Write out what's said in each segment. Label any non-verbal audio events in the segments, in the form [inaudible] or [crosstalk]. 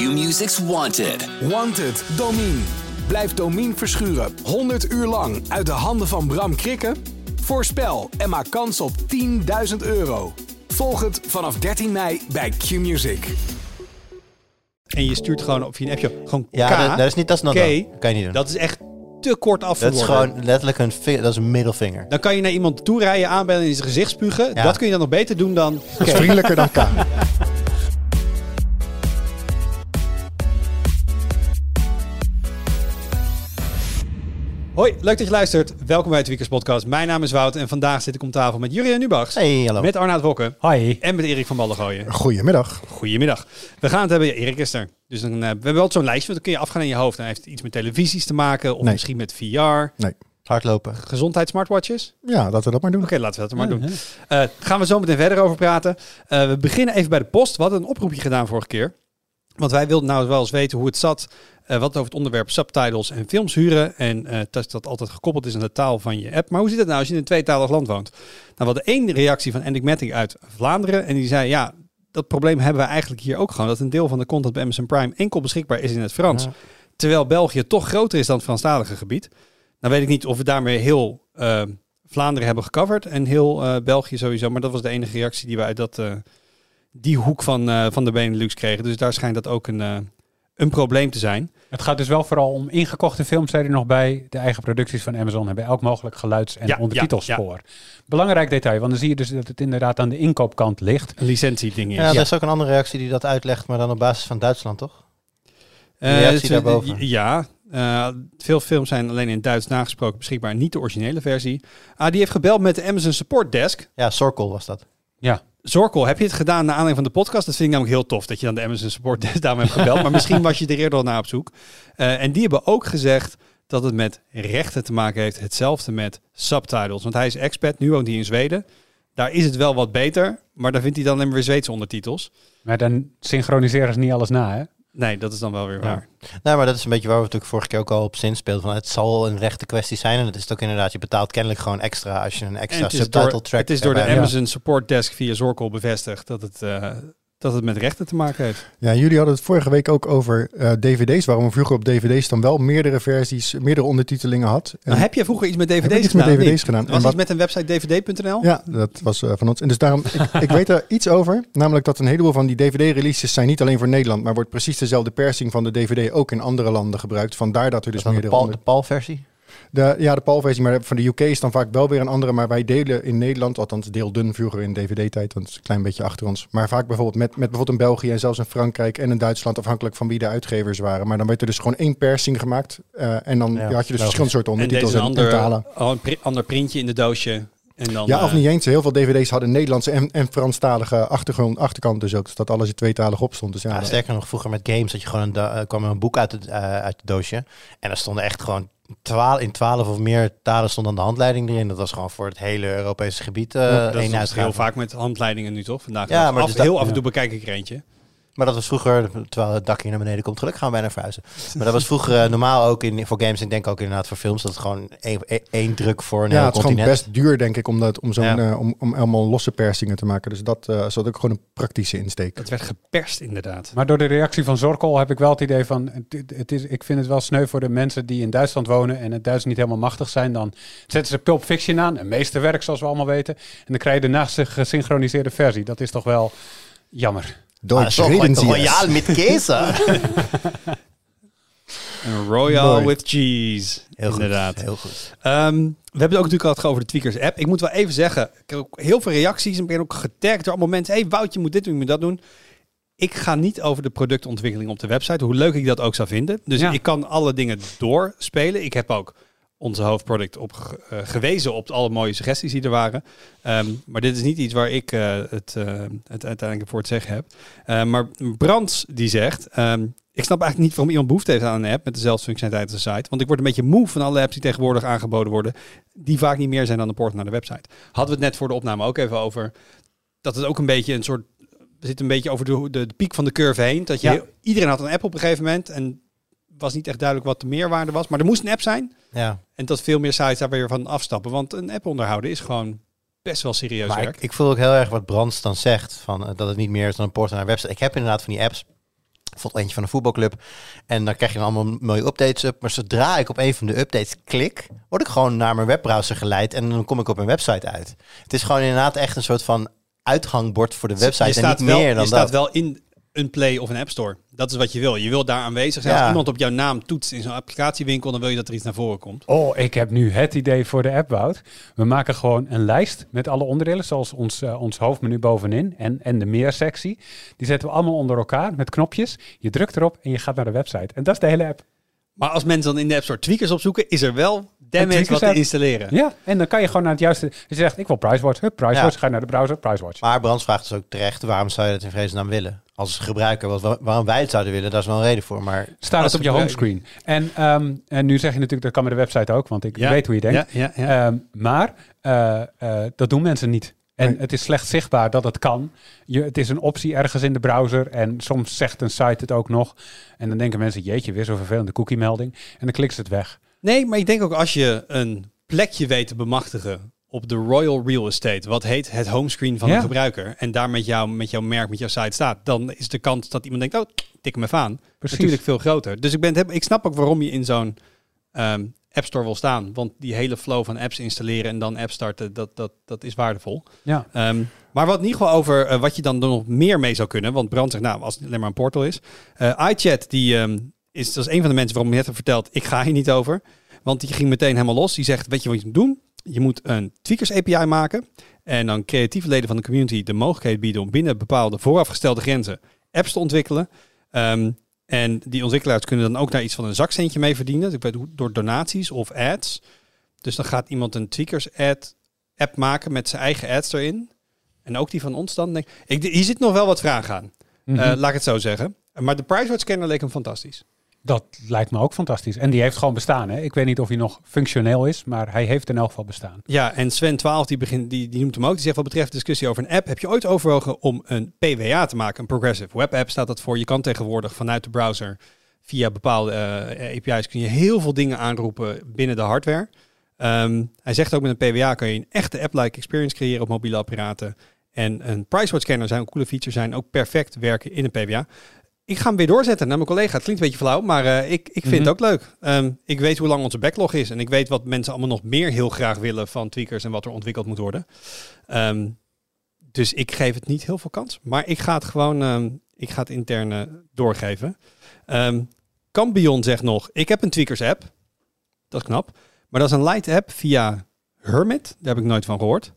Q-Music's Wanted. Wanted, Domine. Blijf Domine verschuren 100 uur lang uit de handen van Bram Krikken? Voorspel en maak kans op 10.000 euro. Volg het vanaf 13 mei bij Q-Music. En je stuurt gewoon op je appje gewoon Ja, K, dat, dat is niet, dat is not K. done. kan je niet doen. Dat is echt te kort af Dat is gewoon letterlijk een, dat is een middelvinger. Dan kan je naar iemand toe rijden, aanbellen en in zijn gezicht spugen. Ja. Dat kun je dan nog beter doen dan... Dat is vriendelijker dan K. [laughs] Hoi, leuk dat je luistert. Welkom bij het Weekers Podcast. Mijn naam is Wout en vandaag zit ik om tafel met Jurien Nubachs. Hey, hallo. Met Arnaud Wokke. Hoi. En met Erik van Ballengooien. Goedemiddag. Goedemiddag. We gaan het hebben, ja, Erik is er. Dus dan, eh, we hebben wel zo'n lijstje, want dan kun je afgaan in je hoofd. Dan heeft iets met televisies te maken, of Nee. misschien met VR. Hardlopen. Gezondheidssmartwatches. Ja, laten we dat maar doen. Oké, laten we dat maar doen. Eh gaan we zo meteen verder over praten. Eh, we beginnen even bij de post. We hadden een oproepje gedaan vorige keer. Want wij wilden nou wel eens weten hoe het zat. eh, wat over het onderwerp subtitles en films huren. En eh, dat dat altijd gekoppeld is aan de taal van je app. Maar hoe zit het nou als je in een tweetalig land woont? Nou, we hadden één reactie van Enigmatic uit Vlaanderen. En die zei, ja, dat probleem hebben we eigenlijk hier ook gewoon. Dat een deel van de content bij Amazon Prime enkel beschikbaar is in het Frans. Ja. Terwijl België toch groter is dan het Franstalige gebied. Nou weet ik niet of we daarmee heel eh, Vlaanderen hebben gecoverd en heel België sowieso. Maar dat was de enige reactie die we uit dat, die hoek van, eh, van de Benelux kregen. Dus daar schijnt dat ook een, eh, een probleem te zijn. Het gaat dus wel vooral om ingekochte films, zei er nog bij. De eigen producties van Amazon hebben elk mogelijk geluids- en Ja, ondertitelspoor. Belangrijk detail, want dan zie je dus dat het inderdaad aan de inkoopkant ligt. Een licentieding is. Ja, er is ook een andere reactie die dat uitlegt, maar dan op basis van Duitsland, toch? Eh, reactie daarboven. Ja, veel films zijn alleen in Duits nagesproken beschikbaar. Niet de originele versie. Ah, die heeft gebeld met de Amazon Support Desk. Ja, Sorkel was dat. Ja, Zorkel, heb je het gedaan naar aanleiding van de podcast? Dat vind ik namelijk heel tof dat je dan de Amazon Support Desk hebt gebeld. maar misschien was je er eerder al naar op zoek. Eh, en die hebben ook gezegd dat het met rechten te maken heeft. Hetzelfde met subtitles. Want hij is expat, nu woont hij in Zweden. Daar is het wel wat beter, maar daar vindt hij dan weer Zweedse ondertitels. maar dan synchroniseren ze niet alles na, hè? Nee, dat is dan wel weer Ja. waar. Nou, maar dat is een beetje waar we natuurlijk vorige keer ook al op zin speelden. Van het zal een rechte kwestie zijn. En dat is het ook inderdaad. Je betaalt kennelijk gewoon extra als je een En extra het subtitle door, track het is door de Ja. Amazon Support Desk via Zorkel bevestigd dat het, eh, dat het met rechten te maken heeft. Ja, jullie hadden het vorige week ook over eh, dvd's. Waarom we vroeger op dvd's dan wel meerdere versies, meerdere ondertitelingen had. En Nou, heb je vroeger iets met dvd's iets gedaan? met of dvd's niet? gedaan. Was En iets wat- met een website dvd.nl? Ja, dat was eh, van ons. En dus daarom, ik, ik weet er iets over. Namelijk dat een heleboel van die dvd-releases zijn niet alleen voor Nederland, maar wordt precies dezelfde persing van de dvd ook in andere landen gebruikt. Vandaar dat er dus de meerdere de PAL-versie. De, ja, de PAL-versie, maar van de UK is dan vaak wel weer een andere. Maar wij delen in Nederland, althans deelden vroeger in DVD-tijd, want het is een klein beetje achter ons. Maar vaak bijvoorbeeld met, met bijvoorbeeld in België en zelfs in Frankrijk en in Duitsland, afhankelijk van wie de uitgevers waren. Maar dan werd er dus gewoon één persing gemaakt. eh, en dan Ja, had je dus verschillende soorten ondertitels en, ander, en talen. al een ander printje in de doosje. En dan, Ja, of eh, niet eens. Heel veel dvd's hadden Nederlandse en, en Franstalige achtergrond, achterkant dus ook. Dus dat alles in tweetalig op stond. Dus ja, sterker nog, vroeger met games dat je gewoon een, eh, kwam er een boek uit het, uit het doosje. En daar stonden echt gewoon twaal, in twaalf of meer talen stond dan de handleiding erin. Dat was gewoon voor het hele Europese gebied eh dat is één heel vaak met handleidingen nu toch? Vandaag Ja, maar af, dus dat- heel af en toe bekijk ik er eentje. Maar dat was vroeger, terwijl het dak hier naar beneden komt, gelukkig gaan we bijna verhuizen. Maar dat was vroeger eh, normaal ook in, voor games en ik denk ook inderdaad voor films. Dat het gewoon één, één- druk voor een ja, heel het is gewoon continent. best duur, denk ik, om, dat, om, zo'n, Ja. eh, om, om allemaal losse persingen te maken. Dus dat uh, is ook gewoon een praktische insteek. Het werd geperst inderdaad. Maar door de reactie van Zorkel heb ik wel het idee van... Het, het is, ik vind het wel sneu voor de mensen die in Duitsland wonen... en het Duits niet helemaal machtig zijn. Dan zetten ze Pulp Fiction aan, een meesterwerk zoals we allemaal weten. En dan krijg je daarnaast een gesynchroniseerde versie. Dat is toch wel jammer. Deutsch Ah, reden Sie es. royaal met Käse. [laughs] Een Royal Mooi. with cheese. Heel goed, inderdaad. heel goed. Ehm, we hebben het ook natuurlijk al gehad over de Tweakers app. Ik moet wel even zeggen, ik heb ook heel veel reacties en ben ook getagd door allemaal mensen. hey, Wout, je moet dit doen, je moet dat doen. Ik ga niet over de productontwikkeling op de website, hoe leuk ik dat ook zou vinden. Dus Ja. ik kan alle dingen doorspelen. Ik heb ook onze hoofdproduct op eh, gewezen op alle mooie suggesties die er waren. Ehm, maar dit is niet iets waar ik eh, het, eh, het uiteindelijk voor het zeggen heb. Eh, maar Brands die zegt, ehm, ik snap eigenlijk niet waarom iemand behoefte heeft aan een app met dezelfde functionaliteit als de site. Want ik word een beetje moe van alle apps die tegenwoordig aangeboden worden, die vaak niet meer zijn dan de poort naar de website. Hadden we het net voor de opname ook even over, dat het ook een beetje een soort, zitten een beetje over de, de, de piek van de curve heen. Dat je, Ja. iedereen had een app op een gegeven moment en was niet echt duidelijk wat de meerwaarde was. Maar er moest een app zijn. Ja. En dat veel meer sites daar weer van afstappen. Want een app onderhouden is gewoon best wel serieus Maar werk. ik, ik voel ook heel erg wat Brands dan zegt, van, eh, dat het niet meer is dan een port naar een website. Ik heb inderdaad van die apps Bijvoorbeeld eentje van een voetbalclub. En dan krijg je dan allemaal mooie updates up. Maar zodra ik op een van de updates klik, word ik gewoon naar mijn webbrowser geleid. En dan kom ik op mijn website uit. Het is gewoon inderdaad echt een soort van uitgangbord voor de website. je en staat niet wel, meer dan je dat. staat wel in een Play of een App Store. Dat is wat je wil. Je wil daar aanwezig zijn. Ja. Als iemand op jouw naam toetst in zo'n applicatiewinkel, dan wil je dat er iets naar voren komt. Oh, ik heb nu het idee voor de app, Wout. We maken gewoon een lijst met alle onderdelen, zoals ons, eh, ons hoofdmenu bovenin en, en de meer-sectie. Die zetten we allemaal onder elkaar met knopjes. Je drukt erop en je gaat naar de website. En dat is de hele app. Maar als mensen dan in de App Store tweakers opzoeken, is er wel damage wat te installeren. Ja, en dan kan je gewoon naar het juiste... Je zegt, ik wil PriceWatch. Hup, PriceWatch. Ga je naar de browser, PriceWatch. Maar Brands vraagt dus ook terecht, waarom zou je dat in vredesnaam willen? Als gebruiker, wat, wa- waarom wij het zouden willen, daar is wel een reden voor. Maar Staat het op je homescreen. En, ehm, en nu zeg je natuurlijk, dat kan met de website ook, want ik Ja. weet hoe je denkt. Ja, ja, ja. Ehm, maar eh, eh, dat doen mensen niet. En het is slecht zichtbaar dat het kan. Je, het is een optie ergens in de browser. En soms zegt een site het ook nog. En dan denken mensen, jeetje, weer zo'n vervelende cookie-melding. En dan klikken ze het weg. Nee, maar ik denk ook als je een plekje weet te bemachtigen op de Royal Real Estate, wat heet het homescreen van Ja. de gebruiker, en daar met, jou, met jouw merk, met jouw site staat, dan is de kans dat iemand denkt, oh, tik hem even aan, Precies. natuurlijk veel groter. Dus ik, ben, ik snap ook waarom je in zo'n ehm, App Store wil staan, want die hele flow van apps installeren en dan apps starten, dat, dat, dat is waardevol. Ja. Ehm, maar wat in ieder geval over eh, wat je dan nog meer mee zou kunnen. Want Brand zegt, nou, als het alleen maar een portal is. Eh iChat, die ehm, is, dat is een van de mensen waarom ik net heb verteld, ik ga hier niet over. Want die ging meteen helemaal los. Die zegt, weet je wat je moet doen? Je moet een Tweakers API maken. En dan creatieve leden van de community de mogelijkheid bieden om binnen bepaalde voorafgestelde grenzen apps te ontwikkelen. Ehm, en die ontwikkelaars kunnen dan ook daar iets van een zakcentje mee verdienen. Dus door donaties of ads. Dus dan gaat iemand een Tweakers ad app maken met zijn eigen ads erin. En ook die van ons dan. Denk, ik, hier zit nog wel wat vragen aan. Mhm. Eh, laat ik het zo zeggen. Maar de PriceWatch scanner leek hem fantastisch. Dat lijkt me ook fantastisch. En die heeft gewoon bestaan. Hè? Ik weet niet of hij nog functioneel is, maar hij heeft in elk geval bestaan. Ja, en Sven 12 die, begint, die, die noemt hem ook. Die zegt wat betreft discussie over een app. Heb je ooit overwogen om een PWA te maken? Een Progressive Web App staat dat voor. Je kan tegenwoordig vanuit de browser via bepaalde eh, API's kun je heel veel dingen aanroepen binnen de hardware. Ehm, hij zegt ook met een PWA kan je een echte app-like experience creëren op mobiele apparaten. En een PriceWatch scanner zijn ook coole features zijn ook perfect werken in een PWA. Ik ga hem weer doorzetten naar mijn collega. Het klinkt een beetje flauw, maar eh, ik, ik vind Mhm. het ook leuk. Ehm, ik weet hoe lang onze backlog is. En ik weet wat mensen allemaal nog meer heel graag willen van tweakers en wat er ontwikkeld moet worden. Ehm, dus ik geef het niet heel veel kans. Maar ik ga het gewoon ehm, ik ga het intern eh, doorgeven. Cambion zegt nog, ik heb een tweakers app. Dat is knap. Maar dat is een light app via Hermit. Daar heb ik nooit van gehoord.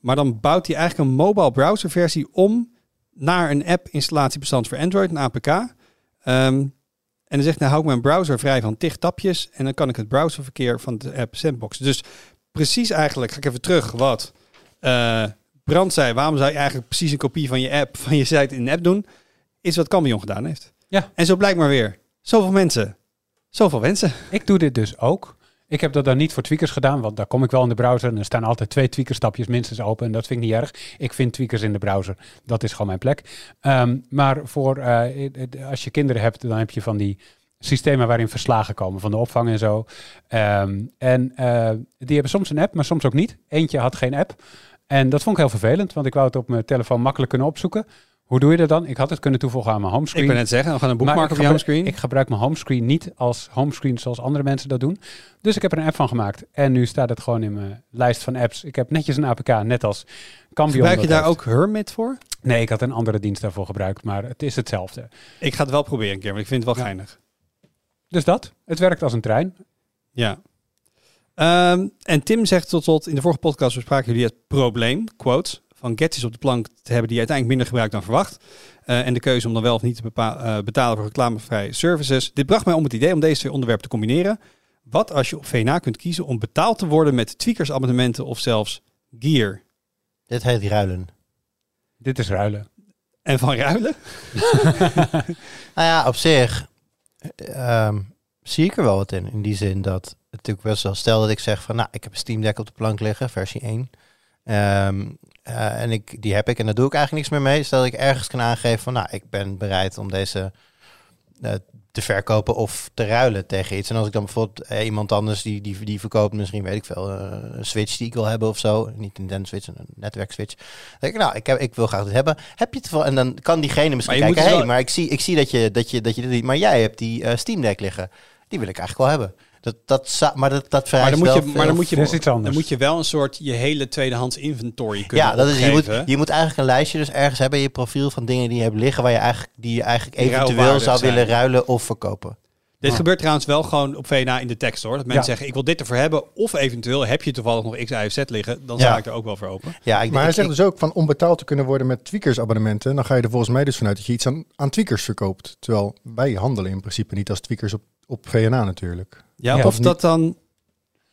Maar dan bouwt hij eigenlijk een mobile browser versie om naar een app installatiebestand voor Android, een APK. Ehm, en dan zegt hij, hou ik mijn browser vrij van tig tapjes en dan kan ik het browserverkeer van de app sandboxen. Dus precies eigenlijk, ga ik even terug wat eh, Brand zei, waarom zou je eigenlijk precies een kopie van je app, van je site in een app doen, is wat Cambion gedaan heeft. Ja. En zo blijkt maar weer, zoveel mensen, zoveel wensen. Ik doe dit dus ook. Ik heb dat dan niet voor tweakers gedaan, want daar kom ik wel in de browser en er staan altijd twee tweakerstapjes minstens open en dat vind ik niet erg. Ik vind tweakers in de browser. Dat is gewoon mijn plek. Ehm, maar voor eh, als je kinderen hebt, dan heb je van die systemen waarin verslagen komen van de opvang en zo. Ehm, en eh, die hebben soms een app, maar soms ook niet. Eentje had geen app. En dat vond ik heel vervelend, want ik wou het op mijn telefoon makkelijk kunnen opzoeken. Hoe doe je dat dan? Ik had het kunnen toevoegen aan mijn homescreen. Ik ben net zeggen, we gaan een boekmark op je homescreen. Ik gebruik mijn homescreen niet als homescreen zoals andere mensen dat doen. Dus ik heb er een app van gemaakt. En nu staat het gewoon in mijn lijst van apps. Ik heb netjes een APK, net als Cambion. Gebruik je daar heeft. ook Hermit voor? Nee, ik had een andere dienst daarvoor gebruikt, maar het is hetzelfde. Ik ga het wel proberen een keer, want ik vind het wel Ja. geinig. Dus dat. Het werkt als een trein. Ja. Ehm, en Tim zegt tot slot, in de vorige podcast bespraken jullie het probleem, quotes, van gadgets op de plank te hebben die uiteindelijk minder gebruikt dan verwacht. Eh, en de keuze om dan wel of niet te eh, betalen voor reclamevrije services. Dit bracht mij om het idee om deze twee onderwerpen te combineren. Wat als je op VNA kunt kiezen om betaald te worden met tweakers abonnementen of zelfs gear? Dit heet ruilen. Dit is ruilen. En van ruilen? [laughs] Nou ja, op zich ehm, zie ik er wel wat in. In die zin dat het natuurlijk best wel... Stel dat ik zeg van, nou, ik heb een Steam Deck op de plank liggen, versie 1. Ehm, eh, en ik, die heb ik en daar doe ik eigenlijk niks meer mee. Stel dat ik ergens kan aangeven van, nou, ik ben bereid om deze eh, te verkopen of te ruilen tegen iets. En als ik dan bijvoorbeeld eh, iemand anders die, die, die verkoopt misschien, weet ik veel, een Switch die ik wil hebben of zo. Niet een Nintendo Switch, een netwerk Switch. Dan denk ik, nou, ik, heb, ik wil graag dit hebben. Heb je het wel? En dan kan diegene misschien Maar je kijken, hé, wel- maar ik zie, ik zie dat je dat je dat je dit niet, maar jij hebt die Steam Deck liggen. Die wil ik eigenlijk wel hebben. Dat, dat, maar dat, dat Maar vereist dan moet wel je, maar dan moet je, Dat is iets anders. dan moet je wel een soort je hele tweedehands inventory kunnen Ja, dat is, je, moet, je moet eigenlijk een lijstje dus ergens hebben in je profiel van dingen die je hebt liggen waar je eigenlijk, die je eigenlijk eventueel zou zijn. willen ruilen of verkopen. Dit Oh. gebeurt trouwens wel gewoon op VNA in de tekst hoor. Dat mensen Ja. zeggen, ik wil dit ervoor hebben. Of eventueel heb je toevallig nog X, Y of Z liggen. Dan Ja. sta ik er ook wel voor open. Ja, ik, Maar hij zegt ik- dus ook van om betaald te kunnen worden met tweakers abonnementen. Dan ga je er volgens mij dus vanuit dat je iets aan, aan tweakers verkoopt. Terwijl wij handelen in principe niet als tweakers op, op VNA natuurlijk. Ja, Ja. of dat dan...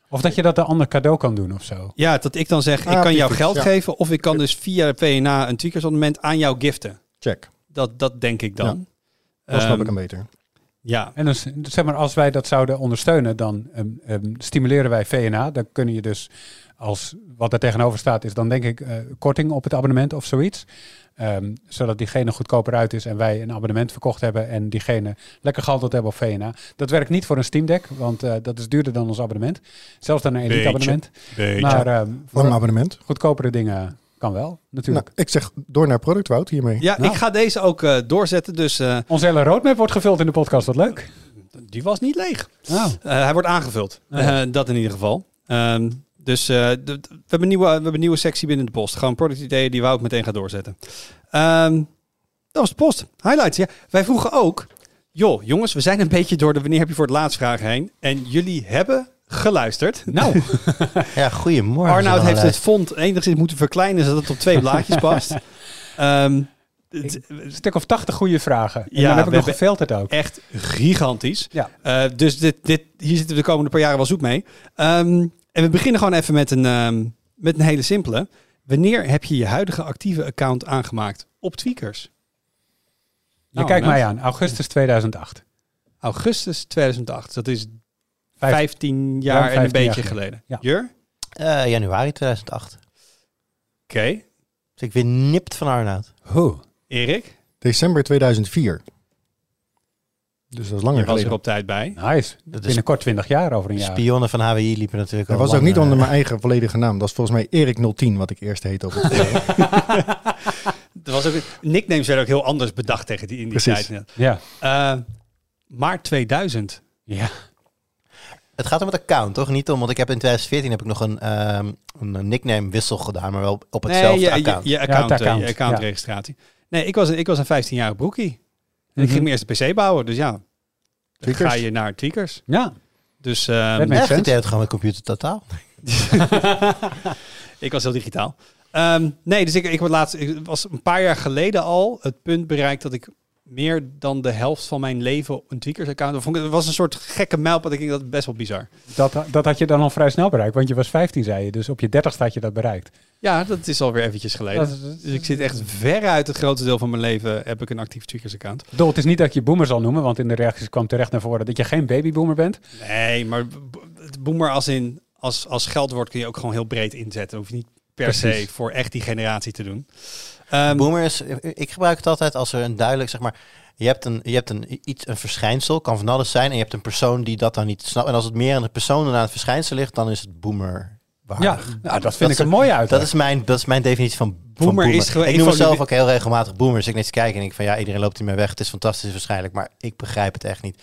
Of dat je dat een ander cadeau kan doen of zo. Ja, dat ik dan zeg, ik Ah, kan jou geld ja. geven. Of ik kan dus via VNA een tweakersabonnement aan jou giften. Check. Dat, dat denk ik dan. Dan snap Ehm, ik hem beter. Ja, En dus, zeg maar, als wij dat zouden ondersteunen, dan ehm, ehm, stimuleren wij VNA. Dan kun je dus, als wat er tegenover staat, is dan denk ik eh, korting op het abonnement of zoiets. Ehm, zodat diegene goedkoper uit is en wij een abonnement verkocht hebben en diegene lekker gehandeld hebben op VNA. Dat werkt niet voor een Steam Deck, want eh, dat is duurder dan ons abonnement. Zelfs dan een elite Beetje. abonnement. beetje. Maar ehm, Lang voor abonnement. goedkopere dingen kan wel, natuurlijk. Nou, ik zeg door naar productwoud hiermee. ja, nou. ik ga deze ook eh, doorzetten. Dus eh, Onze hele roadmap wordt gevuld in de podcast, wat leuk. die was niet leeg. Nou, Eh, hij wordt aangevuld. Oh ja. Eh, dat in ieder geval. Ehm, dus eh, de- we, hebben een nieuwe, we hebben een nieuwe sectie binnen de post. Gewoon productideeën die we ook meteen gaan doorzetten. Ehm, dat was de post. Highlights. Ja. Wij vroegen ook... Joh, jongens, we zijn een beetje door de wanneer heb je voor het laatst vraag heen. En jullie hebben geluisterd. nou [laughs] ja, goedemorgen. Arnoud heeft het font enigszins moeten verkleinen zodat het op twee blaadjes past. [laughs] Ehm, het- een stuk of tachtig goede vragen. En Ja, dan heb ik we nog gefilterd ook. echt gigantisch. Ja. Eh, dus dit, dit, hier zitten we de komende paar jaren wel zoek mee. Ehm, en we beginnen gewoon even met een, ehm, met een hele simpele. Wanneer heb je je huidige actieve account aangemaakt op Tweakers? Je Nou, kijkt nou. mij aan, augustus 2008. Augustus 2008. Dat is Vijf- 15 jaar en een 15 jaar beetje geleden. geleden. Ja. Jur? Eh, januari 2008. Oké. Dus ik weer nipt van Arnoud. Hoe? Erik? December 2004. Dus dat is langer Je was er op tijd bij. Nice. Dat is Binnenkort 20 jaar over een jaar. spionnen van HWI liepen natuurlijk Hij al was ook niet eh, onder mijn eigen volledige naam. Dat is volgens mij Erik 010, wat ik eerst heette op het. [laughs] Er [laughs] was ook, nicknames werden ook heel anders bedacht tegen die in die Precies. tijd. Ja. Eh, maart 2000. ja. Het gaat om het account, toch? Niet om, want ik heb in 2014 heb ik nog een, ehm, een nickname wissel gedaan, maar wel op hetzelfde je, je, account. je account, het eh, account, je accountregistratie. Nee, ik was, een- ik was een 15-jarig broekie. En ik Mhm. ging mijn eerste PC bouwen. Dus ja, dan ga je naar Tweakers. Ja. Dus makes Echt, het gewoon met computer totaal. [laughs] ik was heel digitaal. Ehm, nee, dus ik, ik, was laatst, ik was een paar jaar geleden al het punt bereikt dat ik meer dan de helft van mijn leven een Tweakers-account... had. Vond ik- Het was een soort gekke mijlpaal. Ik denk dat best wel bizar. Dat, dat had je dan al vrij snel bereikt, want je was 15, zei je. Dus op je 30 had je dat bereikt. Ja, dat is alweer eventjes geleden. Dat is- Dus ik zit echt veruit het grootste deel van mijn leven heb ik een actief Tweakers-account. Het is niet dat ik je boomer zal noemen, want in de reacties kwam terecht naar voren dat je geen babyboomer bent. Nee, maar boomer als in als, als geldwoord kun je ook gewoon heel breed inzetten. Hoef je niet per se voor echt die generatie te doen. Boomer is, ik gebruik het altijd als er een duidelijk, zeg maar, je hebt een, je hebt een, iets, een verschijnsel, kan van alles zijn, en je hebt een persoon die dat dan niet snapt. En als het meer aan de persoon dan aan het verschijnsel ligt, dan is het boomer. Ja, nou, dat vind ik een mooie uit. Dat is mijn, dat is mijn definitie van van Boomer is gewoon Ik noem mezelf ook heel regelmatig boomer. Dus ik niks kijken en ik van ja, iedereen loopt hiermee weg. Het is fantastisch waarschijnlijk, maar ik begrijp het echt niet.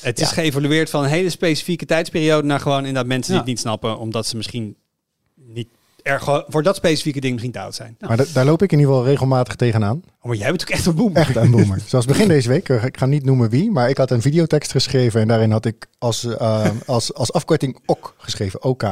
het is geëvolueerd van een hele specifieke tijdsperiode naar gewoon inderdaad mensen die Ja. het niet snappen, omdat ze misschien niet erg voor dat specifieke ding misschien te oud zijn. Maar da- daar loop ik in ieder geval regelmatig tegenaan. Oh, maar jij bent ook echt een boomer. Echt een boomer. Zoals begin deze week, eh, ik ga niet noemen wie, maar ik had een videotekst geschreven en daarin had ik als, eh, als, als afkorting OK geschreven, OK.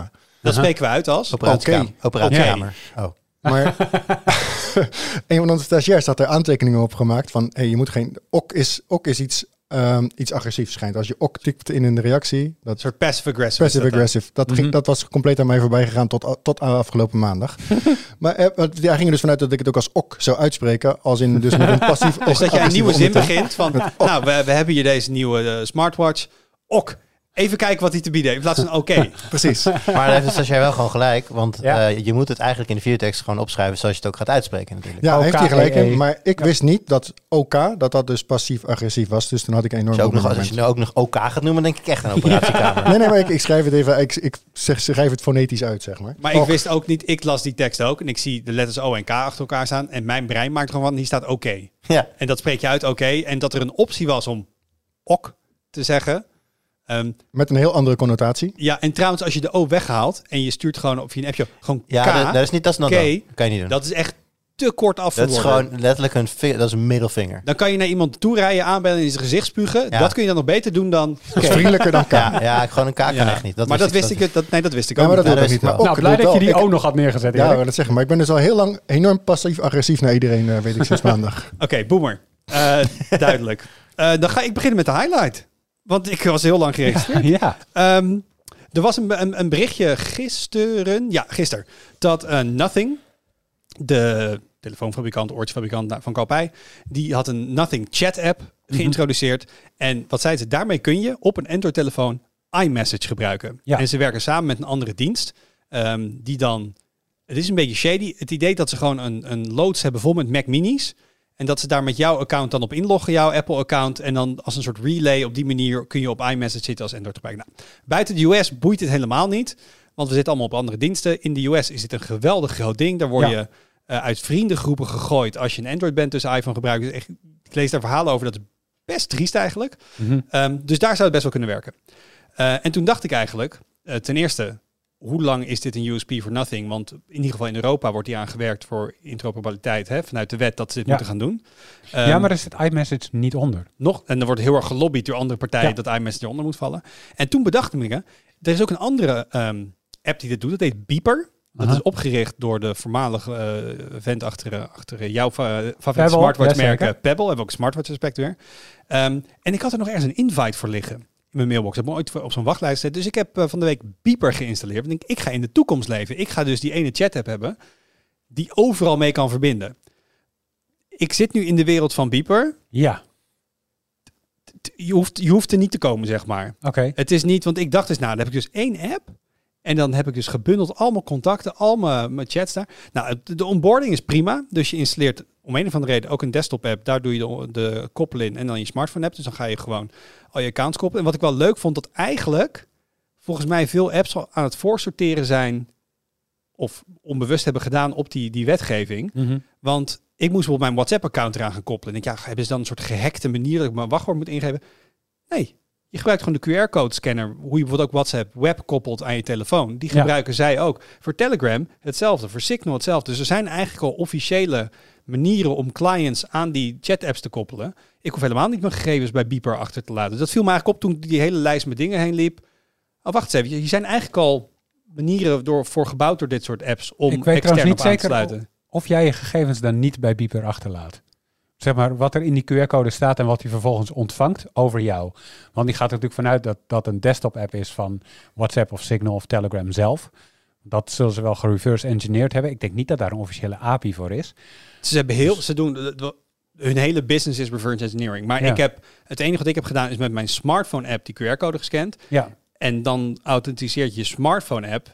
Dat spreken we uit als. Operatiekamer. Operatiekamer. Oh. Maar [laughs] een van onze stagiairs had er aantekeningen op gemaakt van, hey, je moet geen, OK is, OK is iets, ehm, iets agressiefs schijnt. Als je OK tikt in een reactie, dat Een soort Passive dat dan. aggressive. Dat, ging, Mhm. dat was compleet aan mij voorbij gegaan tot, tot aan afgelopen maandag. [laughs] maar eh, hij ging er dus vanuit dat ik het ook als ok zou uitspreken. Als in dus met een passief [laughs] Dus dat jij een nieuwe zin begint van, nou, we, we hebben hier deze nieuwe eh, smartwatch. Ok. Even kijken wat hij te bieden heeft. In plaats [laughs] van oké. Precies. Maar daar heeft jij wel gewoon gelijk. Want Ja. eh, je moet het eigenlijk in de videotekst gewoon opschrijven zoals je het ook gaat uitspreken natuurlijk. Ja, OK, heeft hij gelijk in. Maar ik wist niet dat OK, dat dat dus passief-agressief was. Dus toen had ik enorm ook nog, moment. als je nu ook nog OK gaat noemen, denk ik echt een operatiekamer. [laughs] Nee, nee, maar ik, ik schrijf het even, ik, ik zeg, schrijf het fonetisch uit, zeg maar. Maar ik wist ook niet, ik las die tekst ook en ik zie de letters O en K achter elkaar staan. En mijn brein maakt gewoon van, hier staat oké. Ja. En dat spreek je uit oké. En dat er een optie was om ok te zeggen. Ehm, Met een heel andere connotatie. ja, en trouwens, als je de O weghaalt en je stuurt gewoon op je appje gewoon Ja, K, dat, dat is niet, dat is not K. Dat kan je niet doen. dat is echt te kort af voor Dat is gewoon letterlijk een, vinger, dat is een middelvinger. Dan kan je naar iemand toe rijden, aanbellen en in zijn gezicht spugen. Ja. Dat kun je dan nog beter doen dan [laughs] Dat is vriendelijker dan K. Ja, ja, gewoon een K kan Ja. echt niet. Dat maar dat wist ik, het- dat, nee, dat wist ik Ja, ook maar dat niet. wil Ja, ik dat niet. is Maar Nou, ook blij dat je die O nog had neergezet. Ja, het zeggen. Maar ik ben dus al heel lang enorm passief-agressief naar iedereen, eh, weet ik sinds [laughs] maandag. Oké, boomer. Eh, duidelijk. Eh, dan ga ik beginnen met de highlight. Want ik was heel lang geregistreerd. ja. Ehm, er was een, een, een berichtje gisteren, ja, gisteren, dat eh, Nothing, de telefoonfabrikant, oortjesfabrikant van Kalpij, die had een Nothing chat app geïntroduceerd. En wat zeiden ze, daarmee kun je op een Android-telefoon iMessage gebruiken. Ja. En ze werken samen met een andere dienst, ehm, die dan, het is een beetje shady, het idee dat ze gewoon een, een loods hebben vol met Mac Minis. En dat ze daar met jouw account dan op inloggen, jouw Apple-account. En dan als een soort relay op die manier kun je op iMessage zitten als Android gebruiker. Nou, buiten de US boeit het helemaal niet. Want we zitten allemaal op andere diensten. In de US is dit een geweldig groot ding. Daar word Ja. je eh, uit vriendengroepen gegooid als je een Android bent tussen iPhone gebruikers. Echt, ik lees daar verhalen over. Dat is best triest eigenlijk. Mhm. Ehm, dus daar zou het best wel kunnen werken. Eh, en toen dacht ik eigenlijk, eh, ten eerste, hoe lang is dit een USP for nothing? Want in ieder geval in Europa wordt hier aan gewerkt voor interoperabiliteit hè, vanuit de wet dat ze dit Ja. moeten gaan doen. ja, Ehm, maar er zit iMessage niet onder. nog, en er wordt heel erg gelobbyd door andere partijen Ja. dat iMessage eronder moet vallen. En toen bedacht ik me, er is ook een andere ehm, app die dit doet. Dat heet Beeper. Dat Aha. is opgericht door de voormalige eh, vent achter, eh, achter eh, jouw fa- favoriete Pebble, smartwatch ja, merk zeker. eh, Pebble. Hebben we ook smartwatch respect weer. Ehm, en ik had er nog ergens een invite voor liggen mijn mailbox. Ik heb me ooit op zo'n wachtlijst gezet. Dus ik heb eh, van de week Beeper geïnstalleerd. Ik denk, ik ga in de toekomst leven. Ik ga dus die ene chat app hebben die overal mee kan verbinden. Ik zit nu in de wereld van Beeper Ja, t- je hoeft, je hoeft er niet te komen, zeg maar. oké. Het is niet, want ik dacht dus, nou, dan heb ik dus één app. En dan heb ik dus gebundeld al mijn contacten, al mijn, mijn chats daar. Nou, de onboarding is prima. Dus je installeert om een of andere reden ook een desktop app. Daar doe je de, de koppel in en dan je smartphone app. Dus dan ga je gewoon al je accounts koppelen. En wat ik wel leuk vond, dat eigenlijk volgens mij veel apps al aan het voorsorteren zijn. Of onbewust hebben gedaan op die, die wetgeving. Mhm. Want ik moest bijvoorbeeld mijn WhatsApp-account eraan gaan koppelen. En ik, ja, hebben ze dan een soort gehackte manier dat ik mijn wachtwoord moet ingeven? Nee, je gebruikt gewoon de QR-code-scanner. Hoe je bijvoorbeeld ook WhatsApp web koppelt aan je telefoon. Die Ja. gebruiken zij ook. Voor Telegram hetzelfde, voor Signal hetzelfde. Dus er zijn eigenlijk al officiële manieren om clients aan die chat-apps te koppelen. Ik hoef helemaal niet mijn gegevens bij Beeper achter te laten. Dat viel me eigenlijk op toen die hele lijst met dingen heen liep. Oh, wacht eens even. Hier zijn eigenlijk al manieren door, voor gebouwd door dit soort apps om Ik weet extern trouwens niet op aan te sluiten. Of jij je gegevens dan niet bij Beeper achterlaat. Zeg maar wat er in die QR-code staat en wat hij vervolgens ontvangt over jou. Want die gaat er natuurlijk vanuit dat dat een desktop-app is van WhatsApp of Signal of Telegram zelf. Dat zullen ze wel gereverse engineerd hebben. Ik denk niet dat daar een officiële API voor is. Ze hebben heel, ze doen, hun hele business is reverse engineering. Maar Ja. ik heb, het enige wat ik heb gedaan is met mijn smartphone app die QR-code gescand. Ja, En dan authenticeert je smartphone app.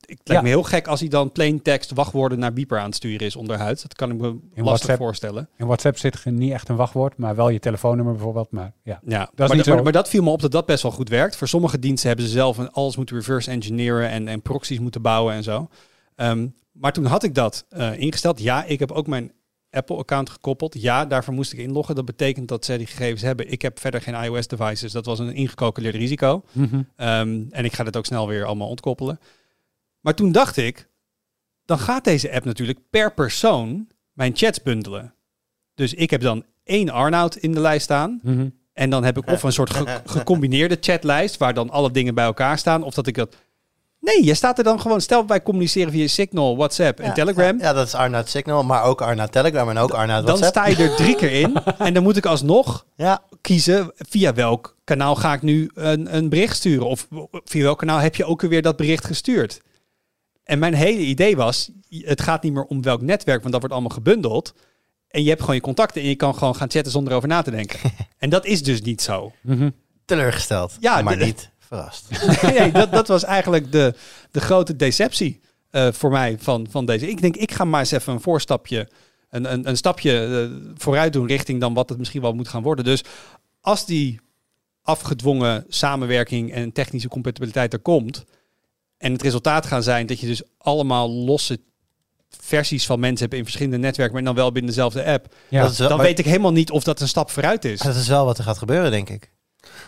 Het lijkt Ja. me heel gek als hij dan plain text wachtwoorden naar Beeper aan het sturen is onderhuid. Dat kan ik me lastig WhatsApp. voorstellen. in WhatsApp zit niet echt een wachtwoord, maar wel je telefoonnummer bijvoorbeeld. Maar ja, Ja, maar, niet dat- maar, zo. maar dat viel me op dat dat best wel goed werkt. Voor sommige diensten hebben ze zelf een- alles moeten reverse engineeren en, en proxies moeten bouwen en zo. Ehm, maar toen had ik dat eh, ingesteld. Ja, ik heb ook mijn Apple-account gekoppeld. Ja, daarvoor moest ik inloggen. Dat betekent dat zij die gegevens hebben. Ik heb verder geen iOS-devices. Dat was een ingecalculeerd risico. Mhm. Ehm, en ik ga dit ook snel weer allemaal ontkoppelen. Maar toen dacht ik, dan gaat deze app natuurlijk per persoon mijn chats bundelen. Dus ik heb dan één Arnoud in de lijst staan. Mhm. En dan heb ik of een soort ge- [laughs] gecombineerde chatlijst waar dan alle dingen bij elkaar staan. Of dat ik dat. Nee, je staat er dan gewoon. Stel, wij communiceren via Signal, WhatsApp en Ja, Telegram. Ja, ja, dat is Arnoud Signal, maar ook Arnoud Telegram en ook Arnoud dan WhatsApp. sta je er drie keer in. [laughs] en dan moet ik alsnog Ja, kiezen via welk kanaal ga ik nu een, een bericht sturen. Of via welk kanaal heb je ook weer dat bericht gestuurd. En mijn hele idee was, het gaat niet meer om welk netwerk, want dat wordt allemaal gebundeld. En je hebt gewoon je contacten en je kan gewoon gaan chatten zonder over na te denken. [laughs] en dat is dus niet zo. Mhm. teleurgesteld. Ja, maar niet verrast. [laughs] nee, dat, dat was eigenlijk de, de grote deceptie eh, voor mij van, van deze. Ik denk, ik ga maar eens even een voorstapje, een, een, een stapje eh, vooruit doen richting dan wat het misschien wel moet gaan worden. Dus als die afgedwongen samenwerking en technische compatibiliteit er komt, en het resultaat gaan zijn dat je dus allemaal losse versies van mensen hebt in verschillende netwerken, maar dan wel binnen dezelfde app, Ja. Dat is wel- dan weet ik helemaal niet of dat een stap vooruit is. Dat is wel wat er gaat gebeuren, denk ik.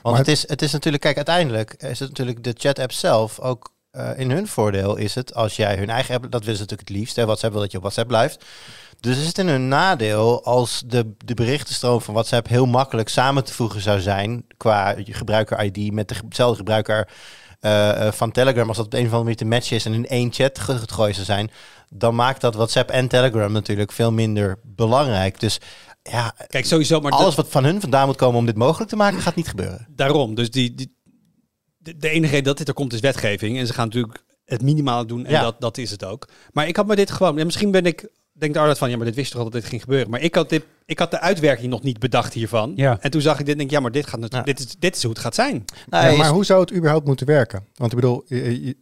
Want Maar- het, is, het is natuurlijk, kijk, uiteindelijk is het natuurlijk de chat-app zelf ook eh, in hun voordeel is het als jij hun eigen app, dat willen ze natuurlijk het liefst. Hè, WhatsApp wil dat je op WhatsApp blijft. Dus is het in hun nadeel als de, de berichtenstroom van WhatsApp heel makkelijk samen te voegen zou zijn qua je gebruiker-ID met dezelfde gebruiker eh, eh, van Telegram. Als dat op een of andere manier te matchen is en in één chat ge- gegooid zou zijn, dan maakt dat WhatsApp en Telegram natuurlijk veel minder belangrijk. Dus ja, Kijk, sowieso, maar alles wat van hun vandaan moet komen om dit mogelijk te maken, gaat niet gebeuren. Daarom. Dus die, die, de, de enige reden dat dit er komt is wetgeving. En ze gaan natuurlijk het minimale doen. En Ja. dat, dat is het ook. Maar ik had me dit gewoon... En misschien ben ik... Denkt Arnold van, ja, maar dit wist toch al dat dit ging gebeuren. Maar ik had, dit, ik had de uitwerking nog niet bedacht hiervan. Ja. En toen zag ik dit en denk ik, ja, maar dit, gaat natuurlijk, Ja. dit, is, dit is hoe het gaat zijn. Nou, Ja, maar hoe zou het überhaupt moeten werken? Want ik bedoel,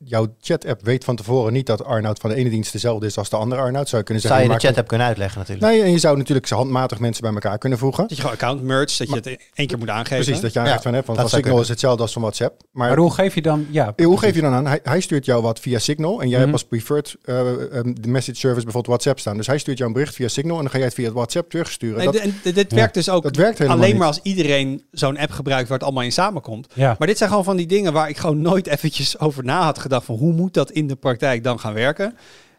jouw chat-app weet van tevoren niet dat Arnoud van de ene dienst dezelfde is als de andere Arnoud. Zou je kunnen zou zeggen, je de maak chat app kunnen uitleggen natuurlijk. Nee, en je zou natuurlijk handmatig mensen bij elkaar kunnen voegen. Dat je gewoon account merge, dat je het één keer moet aangeven. Precies, dat je aangeeft Ja, van, hè, van, dat van zou Signal is hetzelfde als van WhatsApp. Maar, Maar hoe geef je dan... Ja, eh, hoe geef je dan aan? Hij, hij stuurt jou wat via Signal en jij Mhm. hebt als preferred eh, ehm, de message service bijvoorbeeld WhatsApp staan. Dus hij stuurt jou een bericht via Signal en dan ga jij het via WhatsApp terugsturen. Nee, dat, d- en dit werkt dus ook dat werkt helemaal alleen niet. maar als iedereen zo'n app gebruikt waar het allemaal in samenkomt. ja. Maar dit zijn gewoon van die dingen waar ik gewoon nooit eventjes over na had gedacht van hoe moet dat in de praktijk dan gaan werken.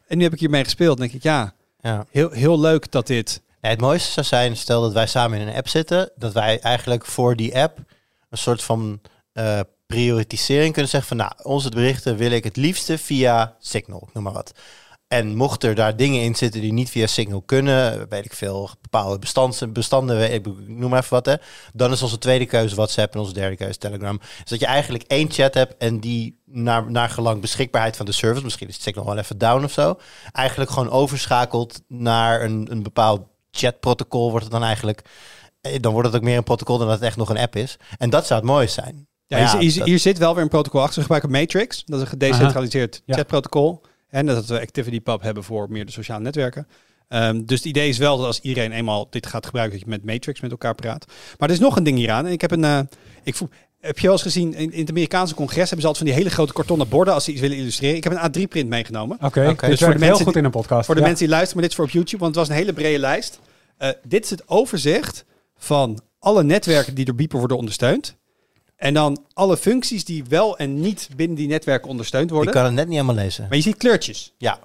En nu heb ik hiermee gespeeld. Dan denk ik, ja, Ja. heel, heel leuk dat dit... Ja, het mooiste zou zijn, stel dat wij samen in een app zitten, dat wij eigenlijk voor die app een soort van eh, prioritisering kunnen zeggen van, nou, onze berichten wil ik het liefste via Signal, noem maar wat. En mocht er daar dingen in zitten die niet via Signal kunnen, weet ik veel, bepaalde bestanden, bestanden ik noem maar even wat, hè, dan is onze tweede keuze WhatsApp en onze derde keuze Telegram. Dus dat je eigenlijk één chat hebt en die naar, naar gelang beschikbaarheid van de service, misschien is Signal wel even down of zo, eigenlijk gewoon overschakelt naar een, een bepaald chatprotocol wordt het dan eigenlijk. Eh, Dan wordt het ook meer een protocol dan dat het echt nog een app is. En dat zou het mooiste zijn. Ja, hier, hier- dat- hier zit wel weer een protocol achter. Ze gebruiken Matrix. Dat is een gedecentraliseerd Ja. En dat we ActivityPub hebben voor meer de sociale netwerken. Ehm, dus het idee is wel dat als iedereen eenmaal dit gaat gebruiken, dat je met Matrix met elkaar praat. Maar er is nog een ding hieraan. En ik heb een. eh, ik voel, heb je wel eens gezien, in, in het Amerikaanse congres hebben ze altijd van die hele grote kartonnen borden als ze iets willen illustreren. Ik heb een A3-print meegenomen. Oké, Dus voor de werkt heel mensen goed die- in een podcast. Voor de ja. mensen die luisteren, maar dit is voor op YouTube, want het was een hele brede lijst. Eh, dit is het overzicht van alle netwerken die door Beeper worden ondersteund. En dan alle functies die wel en niet binnen die netwerken ondersteund Ik worden. kan het net niet helemaal lezen. Maar je ziet kleurtjes. Ja.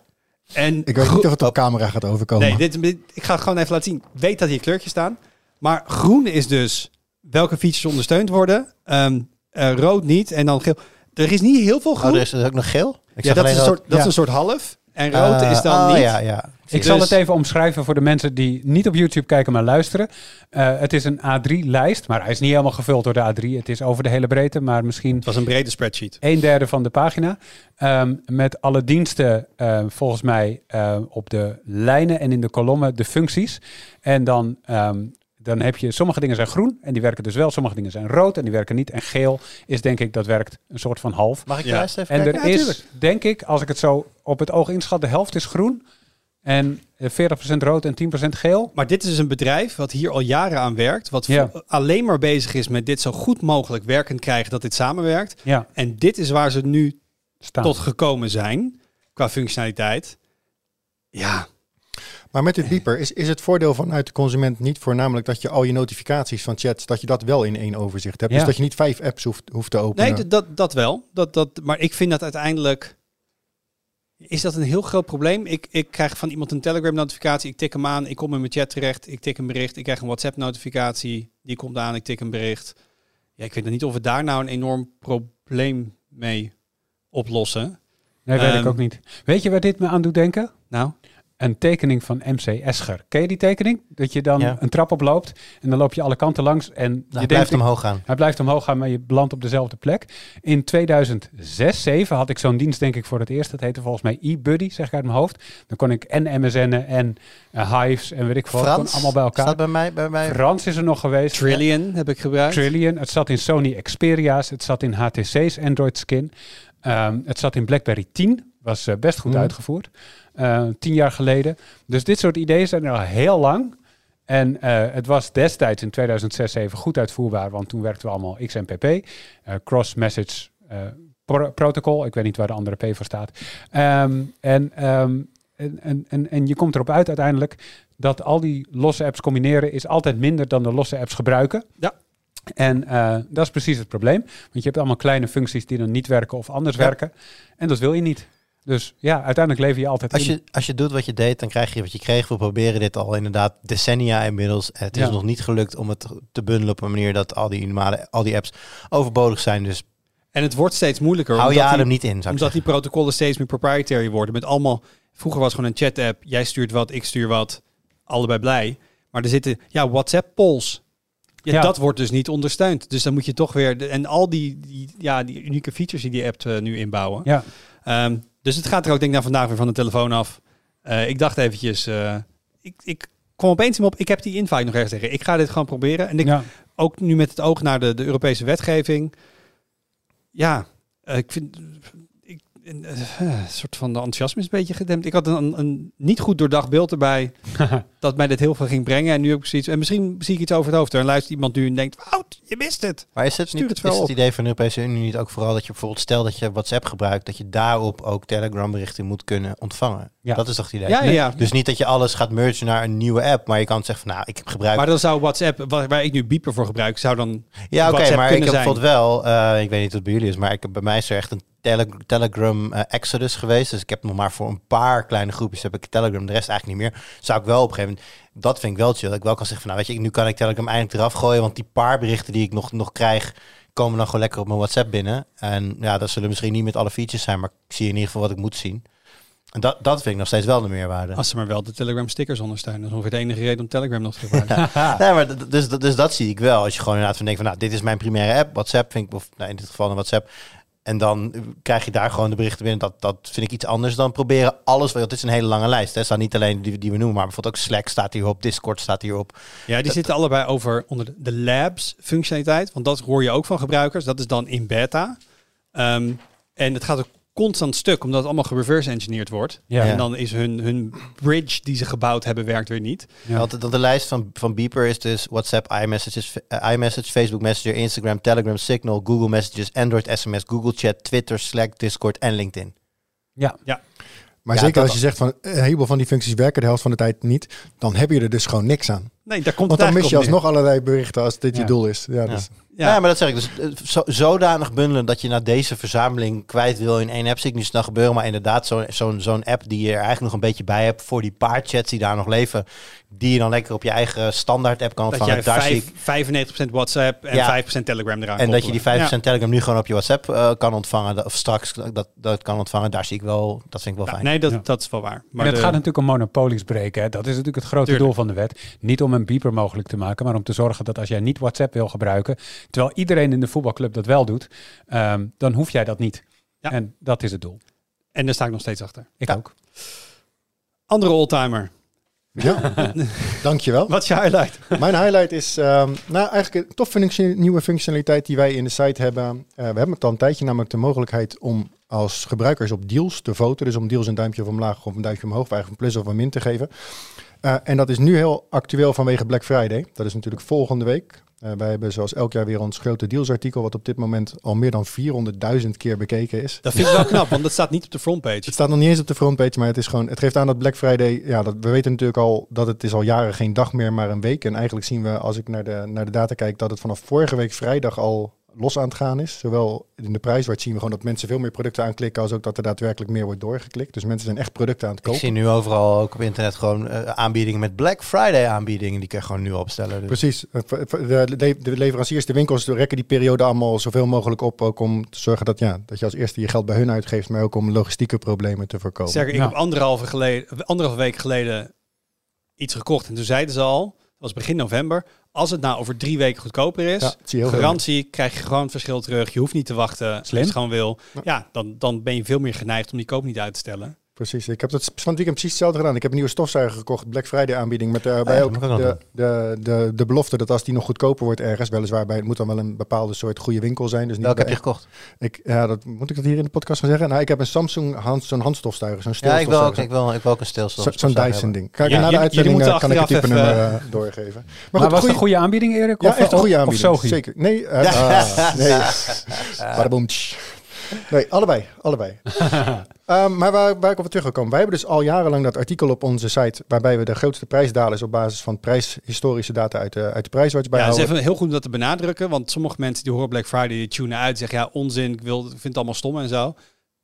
En ik weet niet of het op camera gaat overkomen. Nee, dit, dit- ik ga het gewoon even laten zien. Weet dat hier kleurtjes staan. Maar groen is dus welke features ondersteund worden. Ehm, eh, rood niet. En dan geel. Er is niet heel veel Oh, groen. er is dus ook nog geel. Ik ja, dat, is een, soort, dat Ja. is een soort half. En rood is dan oh, niet. Ja, ja. Ik zal Dus- het even omschrijven voor de mensen die niet op YouTube kijken, maar luisteren. Eh, het is een A3-lijst, maar hij is niet helemaal gevuld door de A3. Het is over de hele breedte, maar misschien Het was een brede spreadsheet. een derde van de pagina. Ehm, met alle diensten ehm, volgens mij ehm, op de lijnen en in de kolommen de functies. En dan, ehm, dan heb je, sommige dingen zijn groen en die werken dus wel. Sommige dingen zijn rood en die werken niet. En geel is denk ik, dat werkt een soort van half. Mag ik de Ja. even En kijken? er is, denk ik, als ik het zo op het oog inschat, de helft is groen. En eh, 40% rood en 10% geel. Maar dit is dus een bedrijf wat hier al jaren aan werkt. Wat Ja. alleen maar bezig is met dit zo goed mogelijk werkend krijgen dat dit samenwerkt. Ja, En dit is waar ze nu staan. tot gekomen zijn qua functionaliteit. Ja, Maar met dit beeper is, is het voordeel vanuit de consument niet voornamelijk dat je al je notificaties van chats, dat je dat wel in één overzicht hebt. Ja. Dus dat je niet vijf apps hoeft, hoeft te openen. nee, dat, dat wel. Dat, dat, maar ik vind dat uiteindelijk... Is dat een heel groot probleem? Ik, ik krijg van iemand een Telegram-notificatie, ik tik hem aan, ik kom in mijn chat terecht, ik tik een bericht, ik krijg een WhatsApp-notificatie, die komt aan, ik tik een bericht. Ja, ik weet nog niet of we daar nou een enorm probleem mee oplossen. Nee, weet ik Ehm, ook niet. Weet je waar dit me aan doet denken? Nou, een tekening van MC Escher. Ken je die tekening? Dat je dan Ja. een trap oploopt en dan loop je alle kanten langs en je hij denkt, blijft omhoog gaan. hij blijft omhoog gaan, maar je belandt op dezelfde plek. In 2006, 7 had ik zo'n dienst denk ik voor het eerst. Dat heette volgens mij eBuddy, zeg ik uit mijn hoofd. Dan kon ik en MSN'en en eh, Hives en weet ik Frans, allemaal bij elkaar. staat bij mij, bij mij. Frans is er nog geweest. Trillion heb ik gebruikt. Trillion. Het zat in Sony Xperia's. Het zat in HTC's Android Skin. Ehm, het zat in BlackBerry 10. Was eh, best goed Mhm. uitgevoerd. Eh, tien jaar geleden. Dus dit soort ideeën zijn er al heel lang. En eh, het was destijds in 2006 even goed uitvoerbaar. Want toen werkten we allemaal XMPP. eh, Cross Message Pro- Protocol. Ik weet niet waar de andere P voor staat. Ehm, en, ehm, en, en, en, en je komt erop uit uiteindelijk dat al die losse apps combineren is altijd minder dan de losse apps gebruiken. Ja. En dat is precies het probleem. Want je hebt allemaal kleine functies die dan niet werken of anders Ja. werken. En dat wil je niet. Dus ja, uiteindelijk lever je altijd Als in. je, als je doet wat je deed, dan krijg je wat je kreeg. We proberen dit al inderdaad decennia inmiddels. Het is Ja. nog niet gelukt om het te bundelen op een manier dat al die normale, al die apps overbodig zijn. Dus En het wordt steeds moeilijker. hou je omdat die- adem niet in, Omdat zeggen. die protocollen steeds meer proprietary worden. Met allemaal. Vroeger was het gewoon een chat-app. Jij stuurt wat, ik stuur wat. Allebei blij. Maar er zitten. Ja, WhatsApp-polls. Ja, Ja. Dat wordt dus niet ondersteund. Dus dan moet je toch weer. de- en al die, die, ja, die unieke features die die app eh, nu inbouwen. Ja, Ehm, dus het gaat er ook, denk ik, naar vandaag weer van de telefoon af. Eh, ik dacht eventjes. eh, ik, ik kwam opeens me op. Ik heb die invite nog ergens tegen. Ik ga dit gewoon proberen. En ik, ja. ook nu met het oog naar de, de Europese wetgeving. Ja, eh, ik vind. Een, eh, een soort van de enthousiasme is een beetje gedempt. Ik had een, een niet goed doordacht beeld erbij [laughs] dat mij dit heel veel ging brengen. En nu heb ik zoiets. En misschien zie ik iets over het hoofd. En luistert iemand nu en denkt: Wout, je mist het. Maar is het, Stuur niet, het wel is het idee van de Europese Unie niet ook vooral dat je bijvoorbeeld stel dat je WhatsApp gebruikt, dat je daarop ook Telegram berichten moet kunnen ontvangen? Ja. Dat is toch het idee? Ja, ja, ja. Dus niet dat je alles gaat mergen naar een nieuwe app, maar je kan zeggen van nou, ik gebruik Maar dan zou WhatsApp, waar, waar ik nu Beeper voor gebruik, zou dan. Ja, oké, maar ik heb bijvoorbeeld wel, eh, ik weet niet hoe het bij jullie is, maar ik heb, bij mij is er echt een tele- Telegram eh, Exodus geweest. Dus ik heb nog maar voor een paar kleine groepjes heb ik Telegram, de rest eigenlijk niet meer. Zou ik wel op een gegeven moment, dat vind ik wel chill, dat ik wel kan zeggen van nou weet je, nu kan ik Telegram eindelijk eraf gooien, want die paar berichten die ik nog, nog krijg, komen dan gewoon lekker op mijn WhatsApp binnen. En ja, dat zullen misschien niet met alle features zijn, maar ik zie in ieder geval wat ik moet zien. En dat, dat vind ik nog steeds wel de meerwaarde. Als ze maar wel de Telegram stickers ondersteunen. Dat is ongeveer de enige reden om Telegram nog te gebruiken. [laughs] Nee, maar dus, dus dat zie ik wel. Als je gewoon inderdaad van denkt van, nou, dit is mijn primaire app, WhatsApp vind ik, of nou, in dit geval een WhatsApp. En dan krijg je daar gewoon de berichten binnen. Dat, dat vind ik iets anders dan proberen alles. Want het is een hele lange lijst. Hè. Het staat niet alleen die, die we noemen, maar bijvoorbeeld ook Slack staat hierop, Discord staat hierop. Ja, die zitten allebei over onder de, de labs functionaliteit. Want dat hoor je ook van gebruikers. Dat is dan in beta. Ehm, en het gaat ook constant stuk, omdat het allemaal gereverse engineerd wordt. Ja. En dan is hun, hun bridge die ze gebouwd hebben, werkt weer niet. Ja. Want de, de lijst van, van Beeper is dus WhatsApp, iMessages, eh, iMessage, Facebook Messenger, Instagram, Telegram, Signal, Google Messages, Android SMS, Google Chat, Twitter, Slack, Discord en LinkedIn. ja. Maar Ja, zeker dat als je zegt van een heleboel van die functies werken de helft van de tijd niet, dan heb je er dus gewoon niks aan. Nee, daar komt Want dan mis je alsnog allerlei berichten als dit Ja. je doel is. Ja, Ja. dus, Ja, maar dat zeg ik. Dus zo, zodanig bundelen dat je naar deze verzameling kwijt wil in één app. Zie ik niet snel gebeuren. Maar inderdaad, zo- zo'n zo'n app die je er eigenlijk nog een beetje bij hebt voor die paar chats die daar nog leven. Die je dan lekker op je eigen standaard app kan Dat ontvangen. jij Daar zie vijf, ik, 95% WhatsApp en Ja. 5% Telegram eraan en dat je die 5% koppelen. Telegram nu gewoon op je WhatsApp eh, kan ontvangen. dat- Of straks dat, dat kan ontvangen. Daar zie ik wel, dat vind ik wel Ja. fijn. nee, dat, Ja. dat is wel waar. Maar Maar het de- gaat natuurlijk om monopolies breken. Hè. Dat is natuurlijk het grote Tuurlijk. doel van de wet. Niet om een beeper mogelijk te maken, maar om te zorgen dat als jij niet WhatsApp wil gebruiken, terwijl iedereen in de voetbalclub dat wel doet, ehm, dan hoef jij dat niet. Ja. En dat is het doel. En daar sta ik nog steeds achter. Ik Ja. ook. Andere oldtimer. ja, [laughs] dankjewel. Wat is je highlight? Mijn highlight is ehm, nou, eigenlijk een toffe functie- nieuwe functionaliteit die wij in de site hebben. Eh, we hebben het al een tijdje, namelijk de mogelijkheid om als gebruikers op deals te voten. Dus om deals een duimpje omlaag of een duimpje omhoog, of eigenlijk een plus of een min te geven. Eh, en dat is nu heel actueel vanwege Black Friday. Dat is natuurlijk volgende week. Eh, wij hebben zoals elk jaar weer ons grote dealsartikel, wat op dit moment al meer dan 400.000 keer bekeken is. Dat vind ik wel knap, want dat staat niet op de frontpage. Het staat nog niet eens op de frontpage, maar het is gewoon. Het geeft aan dat Black Friday. Ja, dat, we weten natuurlijk al dat het is al jaren geen dag meer, maar een week. En eigenlijk zien we, als ik naar de, naar de data kijk, dat het vanaf vorige week vrijdag al los aan het gaan is. Zowel in de prijswart zien we gewoon dat mensen veel meer producten aanklikken... als ook dat er daadwerkelijk meer wordt doorgeklikt. Dus mensen zijn echt producten aan het Ik kopen. zie nu overal ook op internet gewoon eh, aanbiedingen met Black Friday aanbiedingen. Die kan je gewoon nu opstellen. Dus. Precies. Eh, De, le- de leveranciers, de winkels rekken die periode allemaal zoveel mogelijk op. Ook om te zorgen dat, ja, dat je als eerste je geld bij hun uitgeeft. Maar ook om logistieke problemen te voorkomen. Sterker, ik Ja. heb anderhalve, geleden, anderhalve week geleden iets gekocht. En toen zeiden ze al, dat was begin november, als het nou over drie weken goedkoper is, Ja, veel. garantie, krijg je gewoon het verschil terug. Je hoeft niet te wachten als je Slim. het gewoon wil. Ja. Ja, dan, dan ben je veel meer geneigd om die koop niet uit te stellen. Precies. Ik heb dat van het weekend precies hetzelfde gedaan. Ik heb een nieuwe stofzuiger gekocht, Black Friday aanbieding. Met daarbij Ah, ja, ook de, de, de, de belofte dat als die nog goedkoper wordt ergens, weliswaar bij, het moet dan wel een bepaalde soort goede winkel zijn. Dus niet Welke heb je gekocht? Ik, ja, dat, moet ik dat hier in de podcast gaan zeggen? Nou, ik heb een Samsung hand, zo'n handstofzuiger, zo'n Ja, ik wil, ook, stilstofzuiger. ik, wil, ik wil ook een. Zo- Zo'n Dyson ding. Kijk, Ja, na de uitzending eh, kan ik het type nummer even- eh, doorgeven. Maar, Maar, goed, was het een goede aanbieding, Erik? Ja, of, echt een goede of aanbieding. Zeker. Nee, eh, [laughs] nee. Badaboom. Nee, allebei. allebei. [laughs] Ehm, maar waar, waar ik op terug wil komen. Wij hebben dus al jarenlang dat artikel op onze site... waarbij we de grootste prijsdalers op basis van prijshistorische data uit de, uit de prijswatch Ja, het is bijhouden. even heel goed om dat te benadrukken. Want sommige mensen die horen Black Friday, die tunen uit. Zeggen ja, onzin, ik, wil, ik vind het allemaal stom en zo.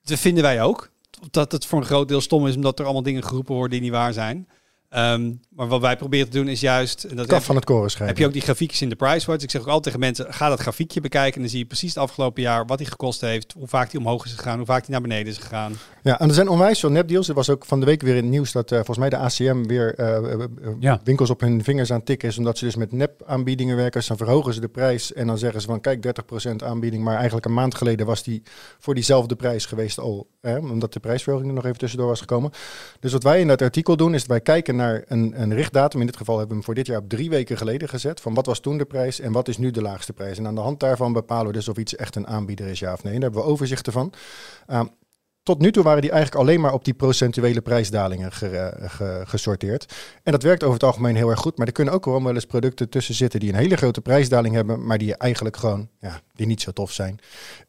Dat vinden wij ook. Dat het voor een groot deel stom is, omdat er allemaal dingen geroepen worden die niet waar zijn. Ehm, maar wat wij proberen te doen is juist... En dat Kaf van het koren schrijven. heb je ook die grafiekjes in de Pricewatch. Ik zeg ook altijd tegen mensen, ga dat grafiekje bekijken. En dan zie je precies het afgelopen jaar wat hij gekost heeft. Hoe vaak hij omhoog is gegaan, hoe vaak hij naar beneden is gegaan. Ja, en er zijn onwijs veel nepdeals. Er was ook van de week weer in het nieuws dat eh, volgens mij de ACM weer eh, eh, Ja. winkels op hun vingers aan het tikken is. Omdat ze dus met nep-aanbiedingen werken. Dus dan verhogen ze de prijs en dan zeggen ze van kijk 30% aanbieding. Maar eigenlijk een maand geleden was die voor diezelfde prijs geweest al. Hè, omdat de prijsverhoging er nog even tussendoor was gekomen. Dus wat wij in dat artikel doen is dat wij kijken naar een, een richtdatum. In dit geval hebben we hem voor dit jaar op drie weken geleden gezet. Van wat was toen de prijs en wat is nu de laagste prijs. En aan de hand daarvan bepalen we dus of iets echt een aanbieder is ja of nee. Daar hebben we overzichten van. Ehm, tot nu toe waren die eigenlijk alleen maar op die procentuele prijsdalingen ge- ge- gesorteerd. En dat werkt over het algemeen heel erg goed. Maar er kunnen ook gewoon wel eens producten tussen zitten die een hele grote prijsdaling hebben, maar die eigenlijk gewoon ja, die niet zo tof zijn.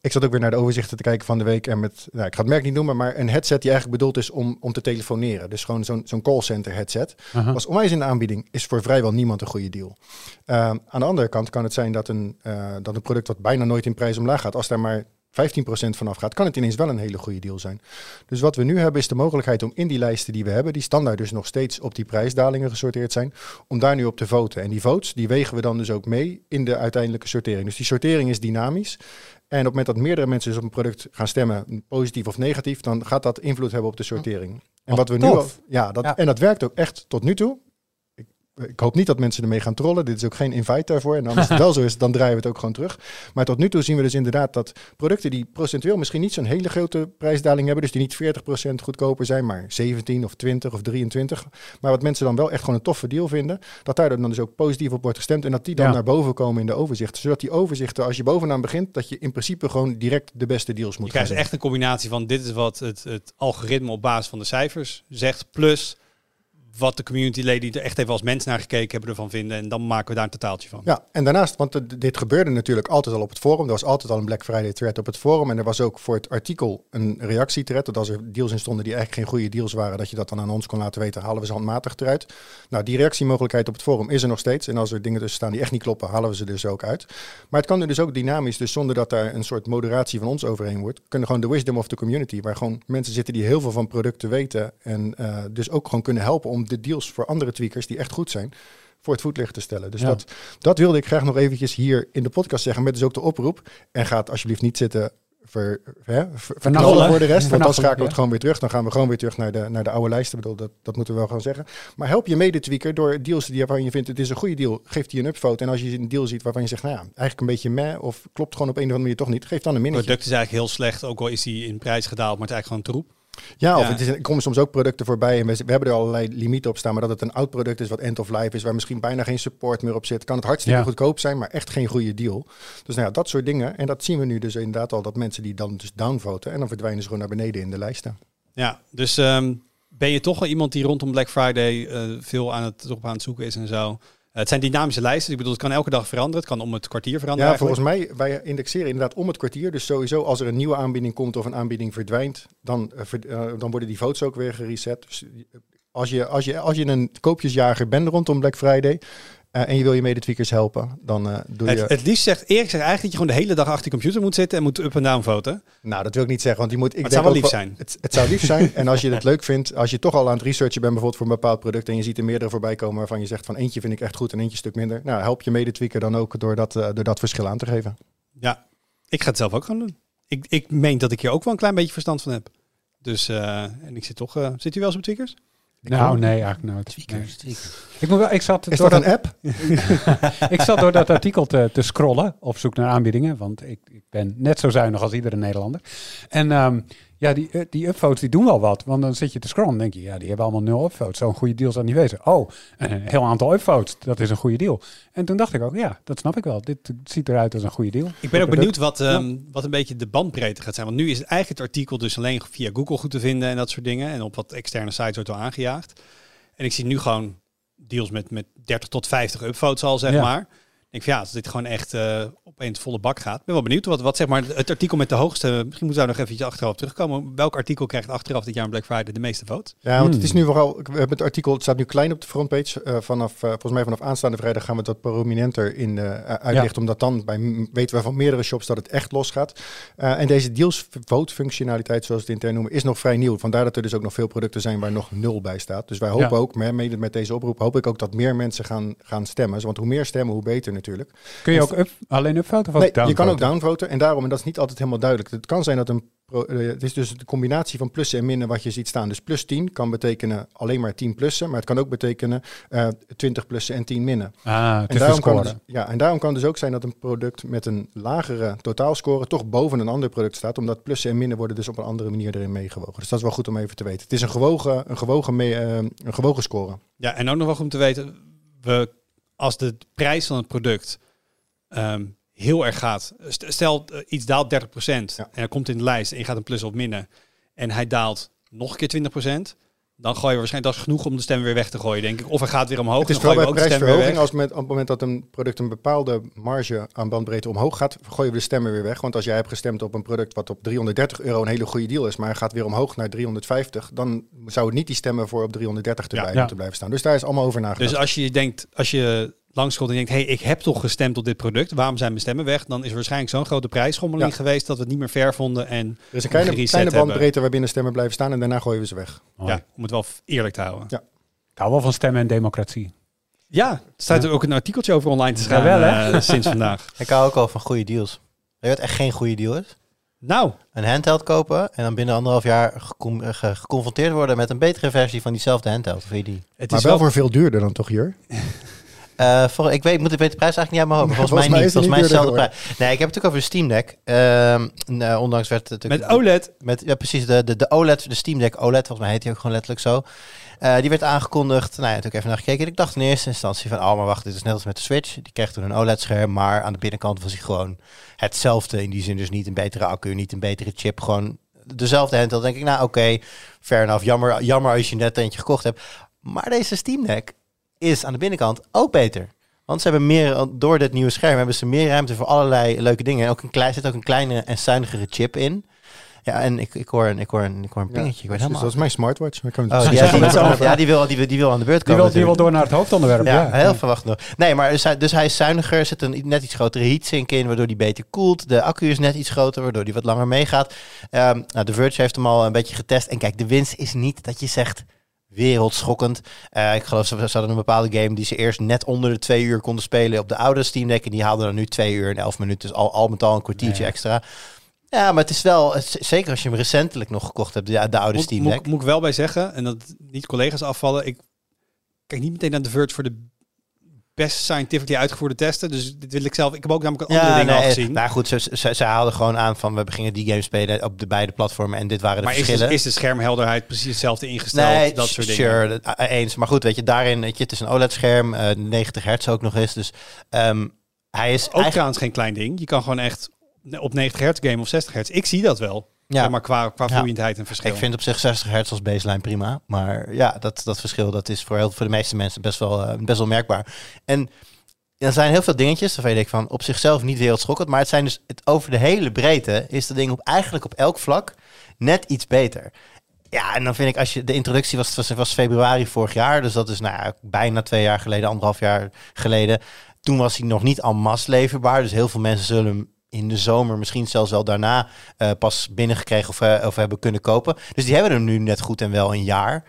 Ik zat ook weer naar de overzichten te kijken van de week en met, nou, ik ga het merk niet noemen, maar een headset die eigenlijk bedoeld is om, om te telefoneren. Dus gewoon zo'n zo'n callcenter headset. Aha. Was onwijs in de aanbieding, is voor vrijwel niemand een goede deal. Ehm, aan de andere kant kan het zijn dat een, eh, dat een product wat bijna nooit in prijs omlaag gaat, als daar maar 15% vanaf gaat, kan het ineens wel een hele goede deal zijn. Dus wat we nu hebben is de mogelijkheid om in die lijsten die we hebben, die standaard dus nog steeds op die prijsdalingen gesorteerd zijn, om daar nu op te voten. En die votes, die wegen we dan dus ook mee in de uiteindelijke sortering. Dus die sortering is dynamisch. En op het moment dat meerdere mensen dus op een product gaan stemmen, positief of negatief, dan gaat dat invloed hebben op de sortering. En Wat wat we nu al, ja, dat, Ja. en dat werkt ook echt tot nu toe. Ik, hoop niet dat mensen ermee gaan trollen. Dit is ook geen invite daarvoor. En als het wel zo is, dan draaien we het ook gewoon terug. Maar tot nu toe zien we dus inderdaad dat producten die procentueel misschien niet zo'n hele grote prijsdaling hebben, dus die niet 40% goedkoper zijn, maar 17 of 20 of 23, maar wat mensen dan wel echt gewoon een toffe deal vinden, dat daar dan dus ook positief op wordt gestemd en dat die dan Ja. naar boven komen in de overzichten. Zodat die overzichten, als je bovenaan begint, dat je in principe gewoon direct de beste deals moet Je krijgt zien. echt een combinatie van dit is wat het, het algoritme op basis van de cijfers zegt. Plus wat de communityleden die er echt even als mens naar gekeken hebben ervan vinden. En dan maken we daar een totaaltje van. Ja, en daarnaast, want dit gebeurde natuurlijk altijd al op het forum. Er was altijd al een Black Friday thread op het forum. En er was ook voor het artikel een reactiethread. Dat als er deals in stonden die eigenlijk geen goede deals waren, dat je dat dan aan ons kon laten weten, halen we ze handmatig eruit. Nou, die reactiemogelijkheid op het forum is er nog steeds. En als er dingen tussen staan die echt niet kloppen, halen we ze dus ook uit. Maar het kan er dus ook dynamisch, dus zonder dat daar een soort moderatie van ons overheen wordt. Kunnen gewoon de wisdom of the community, waar gewoon mensen zitten die heel veel van producten weten. En eh, dus ook gewoon kunnen helpen om de deals voor andere tweakers die echt goed zijn, voor het voetlicht te stellen. Dus Ja. dat, dat wilde ik graag nog eventjes hier in de podcast zeggen, met dus ook de oproep. En gaat alsjeblieft niet zitten ver, hè, ver, verknallen voor de rest, want dan schakelen we het ja. gewoon weer terug. Dan gaan we gewoon weer terug naar de, naar de oude lijsten. Ik bedoel, dat, dat moeten we wel gaan zeggen. Maar help je mede-tweaker door deals die waarvan je vindt het is een goede deal. Geef die een upvote. En als je een deal ziet waarvan je zegt, nou ja, eigenlijk een beetje meh of klopt gewoon op een of andere manier toch niet, geef dan een Het minnetje. product is eigenlijk heel slecht, ook al is die in prijs gedaald, maar het is eigenlijk gewoon troep. Ja, of Ja. het is, er komen soms ook producten voorbij en we, we hebben er allerlei limieten op staan, maar dat het een oud product is wat end of life is, waar misschien bijna geen support meer op zit, kan het hartstikke Ja. goedkoop zijn, maar echt geen goede deal. Dus nou ja, dat soort dingen. En dat zien we nu dus inderdaad al, dat mensen die dan dus downvoten en dan verdwijnen ze gewoon naar beneden in de lijsten. Ja, dus ehm, ben je toch wel iemand die rondom Black Friday eh, veel aan het, erop aan het zoeken is en zo. Het zijn dynamische lijsten. Ik bedoel, het kan elke dag veranderen. Het kan om het kwartier veranderen. Ja, volgens mij, wij indexeren inderdaad om het kwartier. Dus sowieso als er een nieuwe aanbieding komt of een aanbieding verdwijnt, dan, eh, eh, dan worden die votes ook weer gereset. Dus eh, als je, als, je, als je een koopjesjager bent rondom Black Friday eh, en je wil je medetweakers helpen, dan eh, doe je... Het, het liefst zegt Erik zegt eigenlijk dat je gewoon de hele dag achter je computer moet zitten en moet up en down voten. Nou, dat wil ik niet zeggen, want die moet... Ik het zou denk wel ook lief zijn. Het, het zou lief zijn. [laughs] en als je het leuk vindt, als je toch al aan het researchen bent bijvoorbeeld voor een bepaald product en je ziet er meerdere voorbij komen waarvan je zegt van eentje vind ik echt goed en eentje een stuk minder. Nou, help je medetweaker dan ook door dat, eh, door dat verschil aan te geven. Ja, ik ga het zelf ook gaan doen. Ik, ik meen dat ik hier ook wel een klein beetje verstand van heb. Dus, en ik zit toch... zit u wel eens op tweakers? Nou, nee, eigenlijk nooit. Tweakers, Nee. Ik, moet wel, ik, zat Is door dat dat, een app? [laughs] ik zat door dat artikel te, te scrollen op zoek naar aanbiedingen. Want ik, ik ben net zo zuinig als iedere Nederlander. En ehm, ja, die, eh, die upvotes die doen wel wat. Want dan zit je te scrollen en denk je, ja, die hebben allemaal nul upvotes. Zo'n goede deal zou niet wezen. Oh, [laughs] een heel aantal upvotes, dat is een goede deal. En toen dacht ik ook, ja, dat snap ik wel. Dit ziet eruit als een goede deal. Ik ben ook benieuwd wat, ehm, wat een beetje de bandbreedte gaat zijn. Want nu is het eigenlijk het artikel dus alleen via Google goed te vinden en dat soort dingen. En op wat externe sites wordt al aangejaagd. En ik zie nu gewoon deals met, met 30 tot 50 upvotes al, zeg Ja. maar. Ik denk van ja, als dit gewoon echt eh opeens volle bak gaat. Ik ben wel benieuwd wat, wat zeg maar het artikel met de hoogste. Misschien moeten we daar nog even achteraf terugkomen. Welk artikel krijgt achteraf dit jaar een Black Friday de meeste votes? Ja, want Hmm. het is nu vooral. We hebben het artikel, het staat nu klein op de frontpage. Eh, vanaf, eh, volgens mij vanaf aanstaande vrijdag gaan we het wat prominenter in uitlichten. Omdat dan bij weten we van meerdere shops dat het echt losgaat. Eh en deze deals vote functionaliteit, zoals we het intern noemen, is nog vrij nieuw. Vandaar dat er dus ook nog veel producten zijn waar nog nul bij staat. Dus wij hopen Ja. ook, met, mede met deze oproep, hoop ik ook dat meer mensen gaan, gaan stemmen. Want hoe meer stemmen, hoe beter natuurlijk. Kun je ook up, alleen upvoten of Nee, je kan ook downvoten. En daarom, en dat is niet altijd helemaal duidelijk. Het kan zijn dat een. pro- eh, het is dus de combinatie van plussen en minnen wat je ziet staan. Dus plus 10 kan betekenen alleen maar 10 plussen. Maar het kan ook betekenen eh 20 plussen en 10 minnen. Ah, het En daarom, kan het, ja, en daarom kan het dus ook zijn dat een product met een lagere totaalscore toch boven een ander product staat. Omdat plussen en minnen worden dus op een andere manier erin meegewogen. Dus dat is wel goed om even te weten. Het is een gewogen, een gewogen, mee, eh, een gewogen score. Ja, en ook nog wel goed om te weten, we, als de prijs van het product ehm, heel erg gaat, st- stel eh, iets daalt 30% Ja. en hij komt in de lijst en je gaat een plus of minnen en hij daalt nog een keer 20%, dan gooi je waarschijnlijk, dat is genoeg om de stem weer weg te gooien, denk ik. Of hij gaat weer omhoog, Het is dan gooi vooral bij prijsverhoging. Als met, op het moment dat een product een bepaalde marge aan bandbreedte omhoog gaat, gooien we de stemmen weer weg. Want als jij hebt gestemd op een product wat op 330 euro een hele goede deal is, maar hij gaat weer omhoog naar 350, dan zou het niet die stemmen voor op 330 erbij Ja. moeten blijven staan. Dus daar is allemaal over nagedacht. Dus als je denkt, als je langskomt en denkt, hey, ik heb toch gestemd op dit product, waarom zijn mijn stemmen weg? Dan is er waarschijnlijk zo'n grote prijsschommeling Ja. geweest dat we het niet meer fair vonden en er is een kleine, kleine bandbreedte waarbinnen stemmen blijven staan en daarna gooien we ze weg. Ja, om het wel eerlijk te houden. Ja. Ik hou wel van stemmen en democratie. Ja, er staat er ook een artikeltje over online te hè? eh, sinds vandaag. [laughs] Ik hou ook al van goede deals. Weet je wat echt geen goede deal is? Nou, Een handheld kopen en dan binnen anderhalf jaar eh, ge- geconfronteerd worden met een betere versie van diezelfde handheld. Je die? het Maar is wel wel... voor veel duurder dan toch hier? [laughs] Eh, voor, ik weet, moet ik weet de prijs eigenlijk niet uit mijn hoofd. maar Volgens, Volgens mij mij niet. Volgens mij is hetzelfde prijs. Nee, ik heb het natuurlijk over de Steam Deck. Ehm, nou, ondanks werd het natuurlijk... Met OLED. Met, ja, precies, de, de, de OLED, de Steam Deck OLED, volgens mij heet die ook gewoon letterlijk zo. Eh, die werd aangekondigd. Nou ja, toen heb ik even naar gekeken. Ik dacht in eerste instantie van, oh maar wacht, dit is net als met de Switch. Die kreeg toen een OLED-scherm, maar aan de binnenkant was hij gewoon hetzelfde. In die zin dus niet een betere accu, niet een betere chip, gewoon dezelfde handheld. Denk ik, nou oké, fair enough. Jammer, jammer als je net eentje gekocht hebt. Maar deze Steam Deck is aan de binnenkant ook beter. Want ze hebben meer, door dit nieuwe scherm hebben ze meer ruimte voor allerlei leuke dingen. En ook een klein, zit ook een kleinere en zuinigere chip in. Ja, en ik, ik hoor een, ik hoor een, ik hoor een pingetje. ik dus helemaal... dat is mijn smartwatch. Kan Oh, die, ja, die, [laughs] ja, die, wil, die, wil, die wil aan de beurt Die komen. wil, die wil door naar het hoofdonderwerp. Ja, Ja, heel verwacht nog. Nee, maar dus hij, dus hij is zuiniger, er zit een net iets grotere heatsink in, waardoor die beter koelt. De accu is net iets groter, waardoor die wat langer meegaat. Ehm nou, de Verge heeft hem al een beetje getest. En kijk, de winst is niet dat je zegt wereldschokkend. Eh, ik geloof ze, ze hadden een bepaalde game die ze eerst net onder de twee uur konden spelen op de oude Steam Deck. En die haalden dan nu twee uur en elf minuten. Dus al, al met al een kwartiertje extra. Ja, maar het is wel, het- zeker als je hem recentelijk nog gekocht hebt, de, de oude Moet, Steam moet, Deck. moet ik wel bij zeggen, en dat niet collega's afvallen, ik kijk niet meteen naar de Verge voor de best scientifically uitgevoerde testen. Dus dit wil ik zelf. Ik heb ook namelijk andere dingen al gezien. Maar goed, ze, ze, ze haalden gewoon aan van we gingen die game spelen op de beide platformen en dit waren de maar is verschillen. de, is de schermhelderheid precies hetzelfde ingesteld? nee, dat soort dingen. sure, eh, eens. Maar goed, weet je, daarin, weet je, het is een OLED-scherm, eh 90 hertz ook nog eens. Dus ehm, hij is Ook eigenlijk... trouwens geen klein ding. Je kan gewoon echt op 90 hertz game of 60 hertz. Ik zie dat wel. Ja, maar qua, qua vloeiendheid en verschil. ik vind op zich 60 hertz als baseline prima. Maar ja, dat, dat verschil dat is voor, heel, voor de meeste mensen best wel, eh, best wel merkbaar. En er zijn heel veel dingetjes waarvan je denkt van op zichzelf niet wereldschokkend. Maar het zijn dus het, over de hele breedte is dat ding op eigenlijk op elk vlak net iets beter. Ja, en dan vind ik als je de introductie was, was, was februari vorig jaar, dus dat is nou ja, bijna twee jaar geleden, anderhalf jaar geleden. Toen was hij nog niet al mas leverbaar, dus heel veel mensen zullen hem de zomer, misschien zelfs wel daarna, eh, pas binnengekregen of, eh, of hebben kunnen kopen. Dus die hebben hem nu net goed en wel een jaar.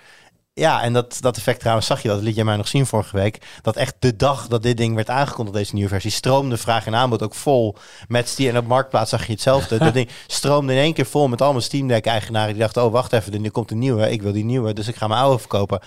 Ja, en dat, dat effect trouwens zag je, dat liet jij mij nog zien vorige week. Dat echt de dag dat dit ding werd aangekondigd, deze nieuwe versie, stroomde vraag en aanbod ook vol met Steam. En op Marktplaats zag je hetzelfde. [laughs] dat ding stroomde in één keer vol met allemaal Steam Deck eigenaren die dachten, oh wacht even, er komt een nieuwe. Ik wil die nieuwe, dus ik ga mijn oude verkopen.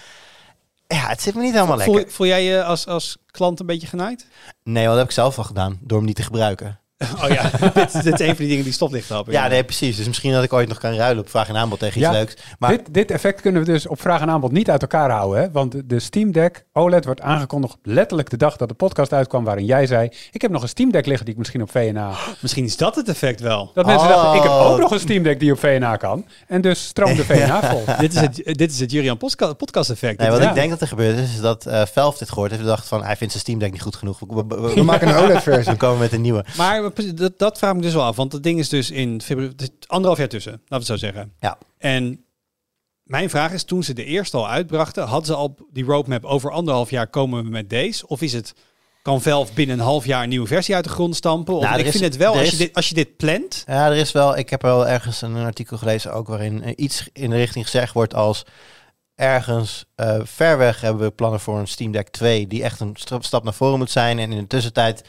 Ja, het zit me niet helemaal Voel, lekker. voel jij je als, als klant een beetje genaaid? Nee, dat heb ik zelf al gedaan, door hem niet te gebruiken. [laughs] Oh ja, [laughs] dit, dit is een van die dingen die stoplicht helpen. Ja, nee, precies. Dus misschien dat ik ooit nog kan ruilen op vraag en aanbod tegen iets Ja, leuks. Maar Dit, dit effect kunnen we dus op vraag en aanbod niet uit elkaar houden. Hè? Want de- Steam Deck OLED wordt aangekondigd letterlijk de dag dat de podcast uitkwam... waarin jij zei, ik heb nog een Steam Deck liggen die ik misschien op VNA... [gasps] Misschien is dat het effect wel. Dat mensen Oh. dachten, ik heb ook nog een Steam Deck die op VNA kan. En dus stroomde VNA [laughs] vol. dit, is het, dit is het Jurian Postka- podcast effect. nee, wat ik denk dat er gebeurd is, is dat eh Valve dit gehoord heeft. En dacht van, hij vindt zijn Steam Deck niet goed genoeg. We, we- maken een OLED-versie. we komen met een nieuwe. Maar dat, dat vraag ik dus wel af. Want het ding is dus in februari... Anderhalf jaar tussen, laten we het zo zeggen. Ja. En mijn vraag is, toen ze de eerste al uitbrachten... hadden ze al die roadmap over anderhalf jaar komen we met deze? Of is het... Kan Valve binnen een half jaar een nieuwe versie uit de grond stampen? Of Nou, ik is- vind het wel, als je, dit, als je dit plant... Ja, er is wel, ik heb wel ergens een artikel gelezen ook waarin iets in de richting gezegd wordt als ergens eh, ver weg hebben we plannen voor een Steam Deck 2 die echt een sta- stap naar voren moet zijn. En in de tussentijd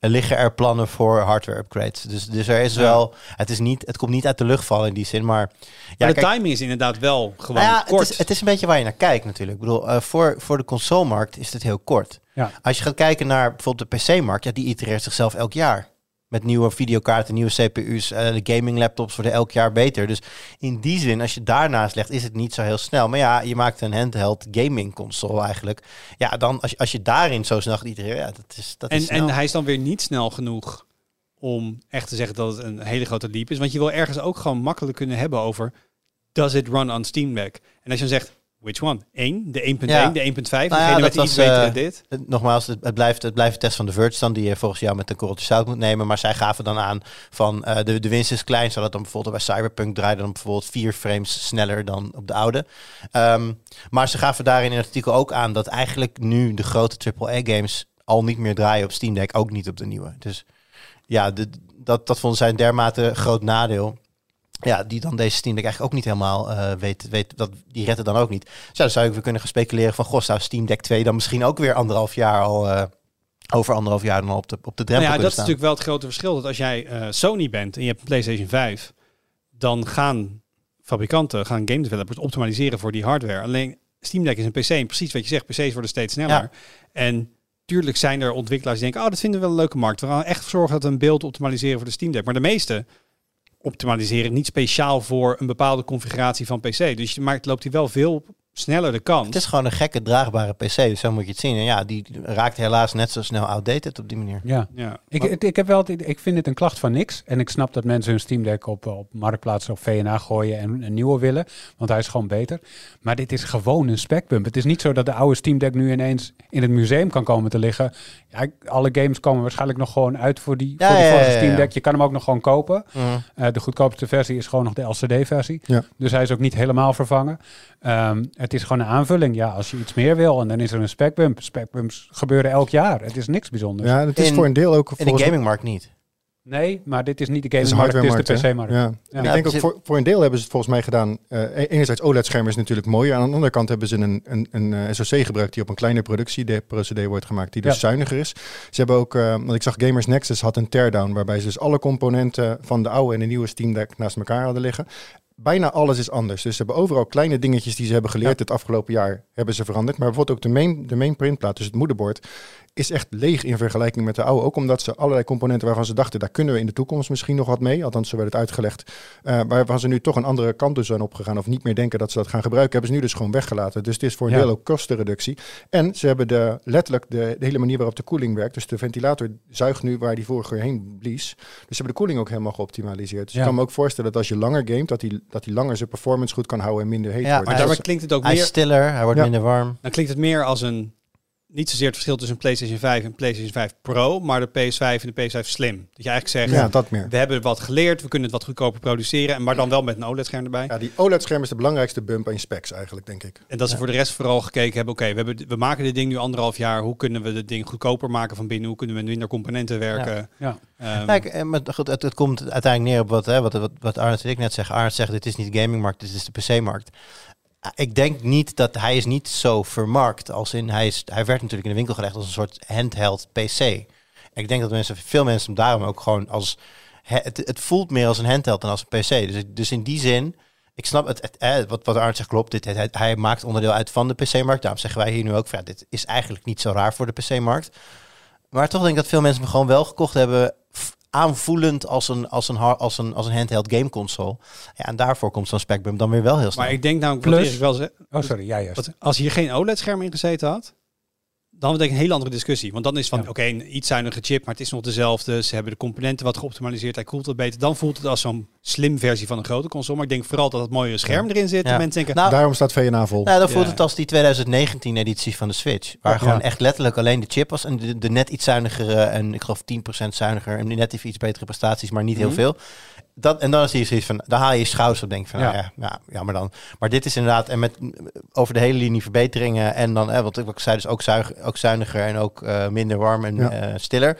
liggen er plannen voor hardware upgrades. Dus, dus er is Ja. wel, het, is niet, het komt niet uit de lucht vallen in die zin, maar... Ja, maar de kijk, timing is inderdaad wel gewoon nou ja, kort. Het is, het is een beetje waar je naar kijkt natuurlijk. Ik bedoel, eh, voor, voor de consolemarkt is het heel kort. Ja. Als je gaat kijken naar bijvoorbeeld de PC-markt, ja, die itereert zichzelf elk jaar. Met nieuwe videokaarten, nieuwe CPU's, eh, de gaming laptops worden elk jaar beter. Dus in die zin, als je daarnaast legt, is het niet zo heel snel. Maar ja, je maakt een handheld gaming console eigenlijk. Ja, dan als je, als je daarin zo snel gaat itereren, ja, dat is, dat is En, snel. en hij is dan weer niet snel genoeg om echt te zeggen dat het een hele grote leap is. Want je wil ergens ook gewoon makkelijk kunnen hebben over... Does it run on Steam Deck? En als je dan zegt, which one? 1, de 1.1, Ja. de 1.5, ja, degene dat de was, eh, dit. Nogmaals, het, het, blijft, het blijft een test van de Verge dan, die je volgens jou met een korreltje zout moet nemen. Maar zij gaven dan aan van eh, de, de winst is klein, zodat dan bijvoorbeeld bij Cyberpunk draaide dan bijvoorbeeld vier frames sneller dan op de oude. Ehm, maar ze gaven daarin in het artikel ook aan dat eigenlijk nu de grote AAA-games al niet meer draaien op Steam Deck, ook niet op de nieuwe. Dus ja, de, dat, dat vonden zij een dermate groot nadeel. Ja, die dan deze Steam Deck eigenlijk ook niet helemaal eh, weet, weet dat die redt het dan ook niet. Dus ja, dan zou ik weer kunnen gaan speculeren van, goh, zou Steam Deck 2 dan misschien ook weer anderhalf jaar al, eh, over anderhalf jaar dan op de, op de drempel Nou ja, dat is natuurlijk wel het grote verschil. Dat als jij eh, Sony bent en je hebt een PlayStation 5, dan gaan fabrikanten, gaan game developers optimaliseren voor die hardware. Alleen Steam Deck is een PC en precies wat je zegt, PC's worden steeds sneller. Ja. En tuurlijk zijn er ontwikkelaars die denken, oh, dat vinden we wel een leuke markt. We gaan echt zorgen dat we een beeld optimaliseren voor de Steam Deck. Maar de meeste optimaliseren niet speciaal voor een bepaalde configuratie van PC. Dus je maakt, loopt hij wel veel sneller de kans. Het is gewoon een gekke draagbare PC, dus zo moet je het zien. En ja, die raakt helaas net zo snel outdated op die manier. Ja. ja. Ik, ik, ik heb wel het ik vind dit een klacht van niks. En ik snap dat mensen hun Steam Deck op, op Marktplaats of VNA gooien en een nieuwe willen. Want hij is gewoon beter. Maar dit is gewoon een specbump. Het is niet zo dat de oude Steam Deck nu ineens in het museum kan komen te liggen. Ja, alle games komen waarschijnlijk nog gewoon uit voor die, Ja, voor die ja, vorige ja, ja. Steam Deck. Je kan hem ook nog gewoon kopen. Mhm. Eh, de goedkoopste versie is gewoon nog de LCD-versie. Ja. Dus hij is ook niet helemaal vervangen. Ehm, het is gewoon een aanvulling. Ja, als je iets meer wil en dan is er een specbump. Specbumps gebeuren elk jaar. Het is niks bijzonders. Ja, het is In- voor een deel ook In de gamingmarkt niet. Nee, maar dit is niet de gamingmarkt, het is de? PC-markt. Ja. Ik denk ook voor, voor een deel hebben ze het volgens mij gedaan. eh, e- enerzijds OLED-scherm is natuurlijk mooi. Aan de andere kant hebben ze een, een, een eh, SoC gebruikt die op een kleine productieprocedé wordt gemaakt, die dus Ja. zuiniger is. Ze hebben ook, eh, want ik zag Gamers Nexus had een teardown, waarbij ze dus alle componenten van de oude en de nieuwe Steam Deck naast elkaar hadden liggen. Bijna alles is anders. Dus ze hebben overal kleine dingetjes die ze hebben geleerd het afgelopen jaar, hebben ze veranderd. Maar bijvoorbeeld ook de main, de main printplaat, dus het moederbord, is echt leeg in vergelijking met de oude. Ook omdat ze allerlei componenten waarvan ze dachten, daar kunnen we in de toekomst misschien nog wat mee. Althans, zo werd het uitgelegd. eh, waarvan ze nu toch een andere kant dus zijn opgegaan. Of niet meer denken dat ze dat gaan gebruiken. Hebben ze nu dus gewoon weggelaten. Dus het is voor een Ja. deel ook kostenreductie. En ze hebben de, letterlijk de, de hele manier waarop de koeling werkt. Dus de ventilator zuigt nu waar die vorige heen blies. Dus ze hebben de koeling ook helemaal geoptimaliseerd. Dus Ja. ik kan me ook voorstellen dat als je langer gamet, dat hij dat die langer zijn performance goed kan houden en minder heet Ja, wordt. Maar daarbij is- klinkt het ook Hij is meer, stiller, hij wordt Ja. minder warm. dan klinkt het meer als een niet zozeer het verschil tussen een PlayStation 5 en PlayStation 5 Pro, maar de PS5 en de PS5 Slim. Dat je eigenlijk zegt, Ja, dat meer. we hebben wat geleerd, we kunnen het wat goedkoper produceren, en maar dan wel met een OLED-scherm erbij. Ja, die OLED-scherm is de belangrijkste bump aan je specs eigenlijk, denk ik. En dat ze voor de rest vooral gekeken hebben, oké, we hebben we maken dit ding nu anderhalf jaar, hoe kunnen we dit ding goedkoper maken van binnen, hoe kunnen we met minder componenten werken. Ja. Ehm, Kijk, eh, maar goed, het, het komt uiteindelijk neer op wat, hè, wat, wat, wat Arnold en ik net zeggen. Arnold zegt, dit is niet de gamingmarkt, dit is de PC-markt. Ik denk niet dat hij is niet zo vermarkt als in hij is. Hij werd natuurlijk in de winkel gelegd als een soort handheld PC. Ik denk dat mensen, veel mensen hem daarom ook gewoon als he- het, het voelt meer als een handheld dan als een PC. Dus, dus in die zin, ik snap het. het wat wat Arnold zegt klopt. Dit, hij, hij maakt onderdeel uit van de PC-markt. Daarom zeggen wij hier nu ook, ja, dit is eigenlijk niet zo raar voor de PC-markt. Maar toch denk ik dat veel mensen hem gewoon wel gekocht hebben. Aanvoelend als een, als een, har- als een, als een handheld gameconsole. Ja, en daarvoor komt zo'n specbrum dan weer wel heel snel. maar ik denk namelijk, Plus- wel Oh, sorry, jij juist. wat- als hier geen OLED-scherm in gezeten had, dan denk ik een hele andere discussie. Want dan is van, Ja. oké, een iets zuinige chip, maar het is nog dezelfde. Ze hebben de componenten wat geoptimaliseerd, hij koelt wat beter. Dan voelt het als zo'n slim versie van een grote console. Maar ik denk vooral dat het mooie scherm erin zit. Ja. En mensen denken, nou, Daarom staat VNA vol. nou, dan voelt Ja. het als die 2019-editie van de Switch. Waar Ja. gewoon echt letterlijk alleen de chip was. En de, de net iets zuinigere, en ik geloof 10% zuiniger. En net even iets betere prestaties, maar niet heel Mhm. veel. Dat, en dan is hij zoiets van, dan haal je je schouders op, denk ik van, Ja. nou ja, ja, ja, maar dan. Maar dit is inderdaad, en met over de hele linie verbeteringen. En dan, eh, wat ik wat ik zei, dus ook, zuig, ook zuiniger en ook eh, minder warm en Ja. eh, stiller.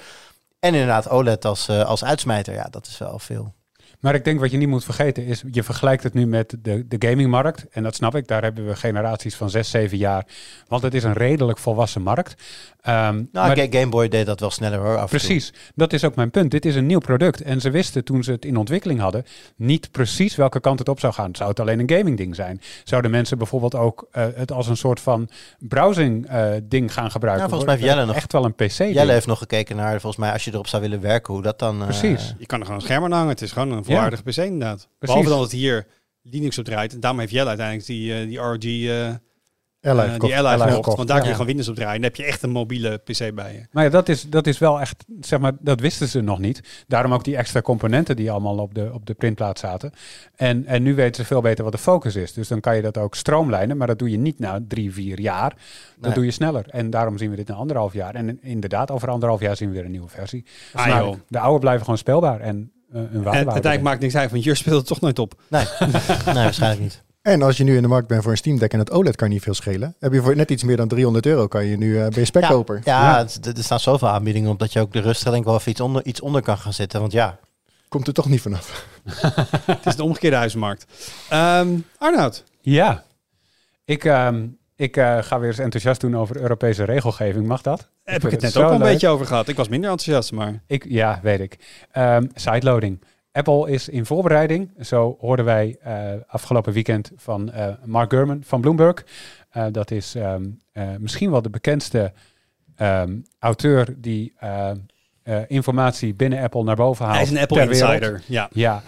En inderdaad OLED als, eh, als uitsmijter, ja, dat is wel veel. Maar ik denk wat je niet moet vergeten is, je vergelijkt het nu met de, de gamingmarkt. En dat snap ik, daar hebben we generaties van 6, 7 jaar. Want het is een redelijk volwassen markt. Ehm, Nou, maar- Game Boy deed dat wel sneller hoor. Af en toe. Precies, dat is ook mijn punt. Dit is een nieuw product. En ze wisten toen ze het in ontwikkeling hadden niet precies welke kant het op zou gaan. Zou het alleen een gaming ding zijn? Zouden mensen bijvoorbeeld ook eh, het als een soort van browsing eh, ding gaan gebruiken? Ja, volgens mij heeft Jelle nog- Echt wel een PC ding. Jelle heeft nog gekeken naar, volgens mij, als je erop zou willen werken, hoe dat dan... eh, Precies. je kan er gewoon een scherm aan hangen. Het is gewoon een volwaardige PC inderdaad. Behalve dan dat hier Linux op draait. En daarom heeft Jelle uiteindelijk die, eh, die ROG, eh, Ally eh, gekocht. die Ally gekocht. gekocht. Want daar kun je gewoon Windows op draaien. En dan heb je echt een mobiele PC bij je. Maar ja, dat is, dat is wel echt, zeg maar, dat wisten ze nog niet. Daarom ook die extra componenten die allemaal op de, op de printplaat zaten. En, en nu weten ze veel beter wat de focus is. Dus dan kan je dat ook stroomlijnen, maar dat doe je niet na drie, vier jaar. Dat Nee. doe je sneller. En daarom zien we dit na anderhalf jaar. En inderdaad, over anderhalf jaar zien we weer een nieuwe versie. Ah, de oude blijven gewoon speelbaar en eh, En waarde. uiteindelijk maakt niks uit, want hier speelt het toch nooit op. Nee, [laughs] nee, waarschijnlijk niet. En als je nu in de markt bent voor een Steam Deck en het OLED kan niet veel schelen. Heb je voor net iets meer dan 300 euro kan je nu eh ben je spekkoper. Ja, Ja. er staan zoveel aanbiedingen op dat je ook de rust denk ik wel even iets onder, iets onder kan gaan zitten. Want ja, Komt er toch niet vanaf. [laughs] Het is de omgekeerde huizenmarkt. Ehm Arnoud, Ja, ik, ehm, ik eh, ga weer eens enthousiast doen over Europese regelgeving. Mag dat? heb ik het net ook al een leuk. beetje over gehad. Ik was minder enthousiast, maar... Ik, ja, weet ik. Ehm, sideloading. Apple is in voorbereiding. Zo hoorden wij eh, afgelopen weekend van eh, Mark Gurman van Bloomberg. Dat is ehm, eh, misschien wel de bekendste ehm, auteur die informatie binnen Apple naar boven haalt. Hij is een Apple wereld. insider. Ja. Ja,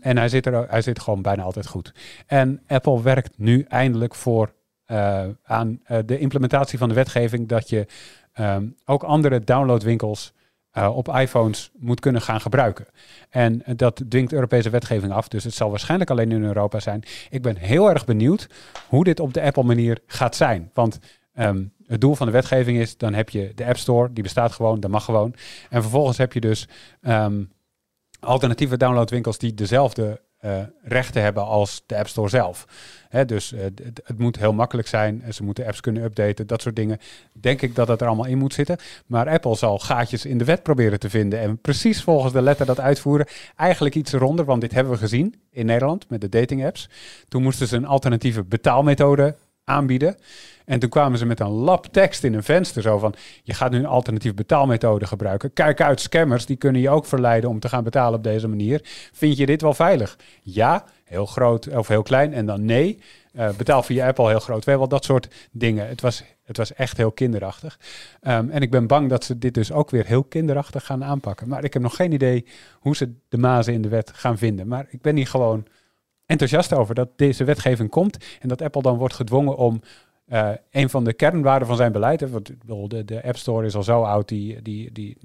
en hij zit, er, hij zit gewoon bijna altijd goed. En Apple werkt nu eindelijk voor eh, aan eh, de implementatie van de wetgeving dat je ehm, ook andere downloadwinkels eh, op iPhones moet kunnen gaan gebruiken. En dat dwingt Europese wetgeving af, dus het zal waarschijnlijk alleen in Europa zijn. Ik ben heel erg benieuwd hoe dit op de Apple manier gaat zijn. Want ehm, het doel van de wetgeving is, dan heb je de App Store, die bestaat gewoon, dat mag gewoon. En vervolgens heb je dus ehm, alternatieve downloadwinkels die dezelfde eh, rechten hebben als de App Store zelf. Hè, dus eh, het moet heel makkelijk zijn. Ze moeten apps kunnen updaten, dat soort dingen. Denk ik dat het er allemaal in moet zitten. Maar Apple zal gaatjes in de wet proberen te vinden. En precies volgens de letter dat uitvoeren. Eigenlijk iets eronder, want dit hebben we gezien in Nederland met de dating apps. Toen moesten ze een alternatieve betaalmethode aanbieden. En toen kwamen ze met een lab tekst in een venster. Zo van, je gaat nu een alternatieve betaalmethode gebruiken. Kijk uit, scammers, die kunnen je ook verleiden om te gaan betalen op deze manier. Vind je dit wel veilig? Ja, heel groot of heel klein. En dan nee, Eh, betaal via Apple heel groot. Wel dat soort dingen. Het was, het was echt heel kinderachtig. Ehm, en ik ben bang dat ze dit dus ook weer heel kinderachtig gaan aanpakken. Maar ik heb nog geen idee hoe ze de mazen in de wet gaan vinden. Maar ik ben hier gewoon enthousiast over dat deze wetgeving komt. En dat Apple dan wordt gedwongen om eh, een van de kernwaarden van zijn beleid. Hè, want de, de App Store is al zo oud. Die, die, die,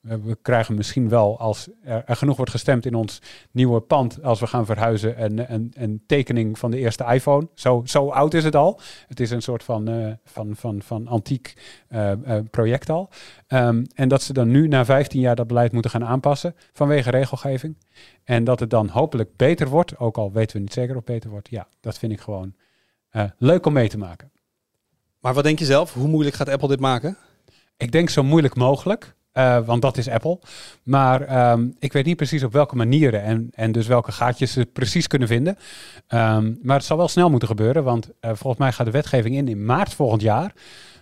we krijgen misschien wel, als er, genoeg wordt gestemd in ons nieuwe pand, als we gaan verhuizen, een, een, een tekening van de eerste iPhone. Zo, zo oud is het al. Het is een soort van, eh, van, van, van antiek eh, project al. Ehm, en dat ze dan nu na 15 jaar dat beleid moeten gaan aanpassen vanwege regelgeving. En dat het dan hopelijk beter wordt, ook al weten we niet zeker of het beter wordt. Ja, dat vind ik gewoon leuk om mee te maken. Maar wat denk je zelf? Hoe moeilijk gaat Apple dit maken? Ik denk zo moeilijk mogelijk, eh, want dat is Apple. Maar ehm, ik weet niet precies op welke manieren en, en dus welke gaatjes ze precies kunnen vinden. Ehm, maar het zal wel snel moeten gebeuren, want eh, volgens mij gaat de wetgeving in in maart volgend jaar.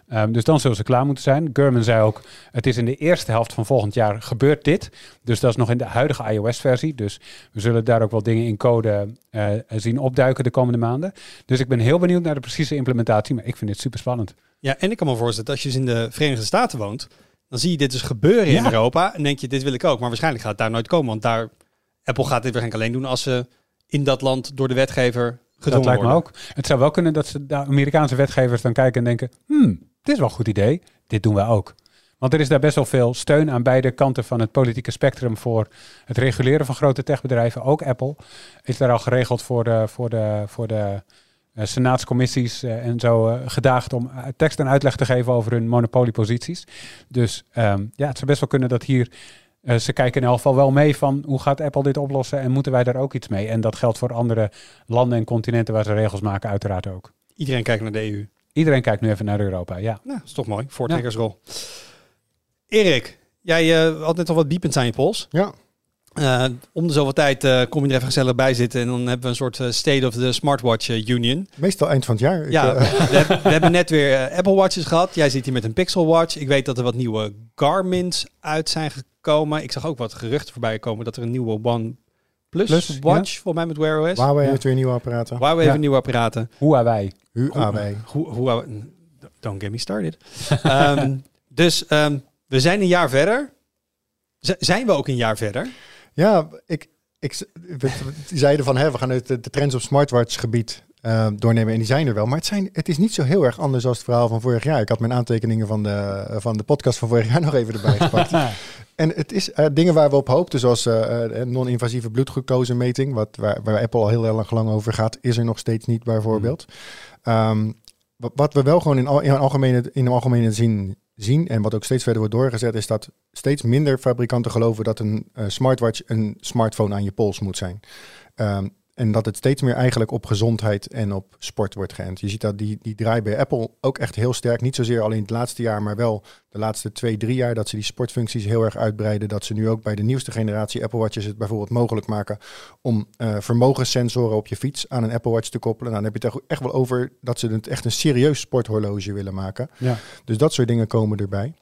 Ehm, dus dan zullen ze klaar moeten zijn. Gurman zei ook, het is in de eerste helft van volgend jaar gebeurt dit. Dus dat is nog in de huidige iOS-versie. Dus we zullen daar ook wel dingen in code eh, zien opduiken de komende maanden. Dus ik ben heel benieuwd naar de precieze implementatie. Maar ik vind dit super spannend. Ja, en ik kan me voorstellen dat als je dus in de Verenigde Staten woont, dan zie je dit dus gebeuren in. Europa en denk je, dit wil ik ook. Maar waarschijnlijk gaat het daar nooit komen, want daar, Apple gaat dit waarschijnlijk alleen doen als ze in dat land door de wetgever gedwongen Dat lijkt me worden. ook. Het zou wel kunnen dat ze de Amerikaanse wetgevers dan kijken en denken: hmm, dit is wel een goed idee. Dit doen wij ook. Want er is daar best wel veel steun aan beide kanten van het politieke spectrum voor het reguleren van grote techbedrijven. Ook Apple is daar al geregeld voor de, voor de, voor de eh, senaatscommissies eh, en zo eh, gedaagd om tekst en uitleg te geven over hun monopolieposities. Dus ehm, ja, het zou best wel kunnen dat hier ze kijken in elk geval wel mee van hoe gaat Apple dit oplossen en moeten wij daar ook iets mee? En dat geldt voor andere landen en continenten waar ze regels maken uiteraard ook. Iedereen kijkt naar de EU. Iedereen kijkt nu even naar Europa, ja. Nou, dat is toch mooi. Voortrekkersrol. Erik, jij eh, had net al wat biepend aan je pols. Ja. Eh, om de zoveel tijd eh, kom je er even gezellig bij zitten en dan hebben we een soort eh, State of the Smartwatch Union. Meestal eind van het jaar. Ik, Ja, we, [laughs] hebben- we hebben net weer Apple Watches gehad. Jij zit hier met een Pixel Watch. Ik weet dat er wat nieuwe Garmin's uit zijn gekomen. Ik zag ook wat geruchten voorbij komen dat er een nieuwe One Plus, Plus, Watch, volgens mij met Wear OS. Huawei Ja. heeft weer nieuwe apparaten. Huawei Ja. heeft nieuwe apparaten. Huawei. Huawei. Hoe, hoe, don't get me started. [laughs] Ehm, dus ehm, we zijn een jaar verder. Z- zijn we ook een jaar verder? Ja, ik, ik, we, we zeiden van hè, we gaan het, de trends op smartwatch gebied eh, doornemen en die zijn er wel. Maar het, zijn, het is niet zo heel erg anders als het verhaal van vorig jaar. Ik had mijn aantekeningen van de, van de podcast van vorig jaar [laughs] nog even erbij gepakt. En het is eh, dingen waar we op hoopten, zoals eh, eh, non-invasieve bloedglucosemeting, wat, waar, waar Apple al heel erg lang over gaat, is er nog steeds niet bijvoorbeeld. Ehm, wat, wat we wel gewoon in, al, in, algemene, in algemene zin zien, en wat ook steeds verder wordt doorgezet, is dat steeds minder fabrikanten geloven dat een eh, smartwatch een smartphone aan je pols moet zijn. Ehm, en dat het steeds meer eigenlijk op gezondheid en op sport wordt geënt. Je ziet dat die, die draai bij Apple ook echt heel sterk. Niet zozeer alleen het laatste jaar, maar wel de laatste twee, drie jaar. Dat ze die sportfuncties heel erg uitbreiden. Dat ze nu ook bij de nieuwste generatie Apple Watches het bijvoorbeeld mogelijk maken om eh, vermogenssensoren op je fiets aan een Apple Watch te koppelen. Nou, dan heb je het echt- echt wel over dat ze het echt een serieus sporthorloge willen maken. Ja. Dus dat soort dingen komen erbij.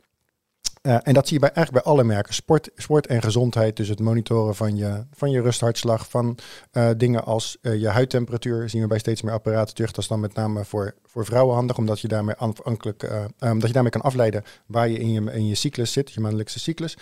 Eh, en dat zie je bij, eigenlijk bij alle merken. Sport, sport en gezondheid, dus het monitoren van je, van je rusthartslag, van eh, dingen als eh, je huidtemperatuur, zien we bij steeds meer apparaten terug. Dat is dan met name voor, voor vrouwen handig, omdat je daarmee afhankelijk, eh, omdat je daarmee kan afleiden waar je in je, in je cyclus zit, je maandelijkse cyclus.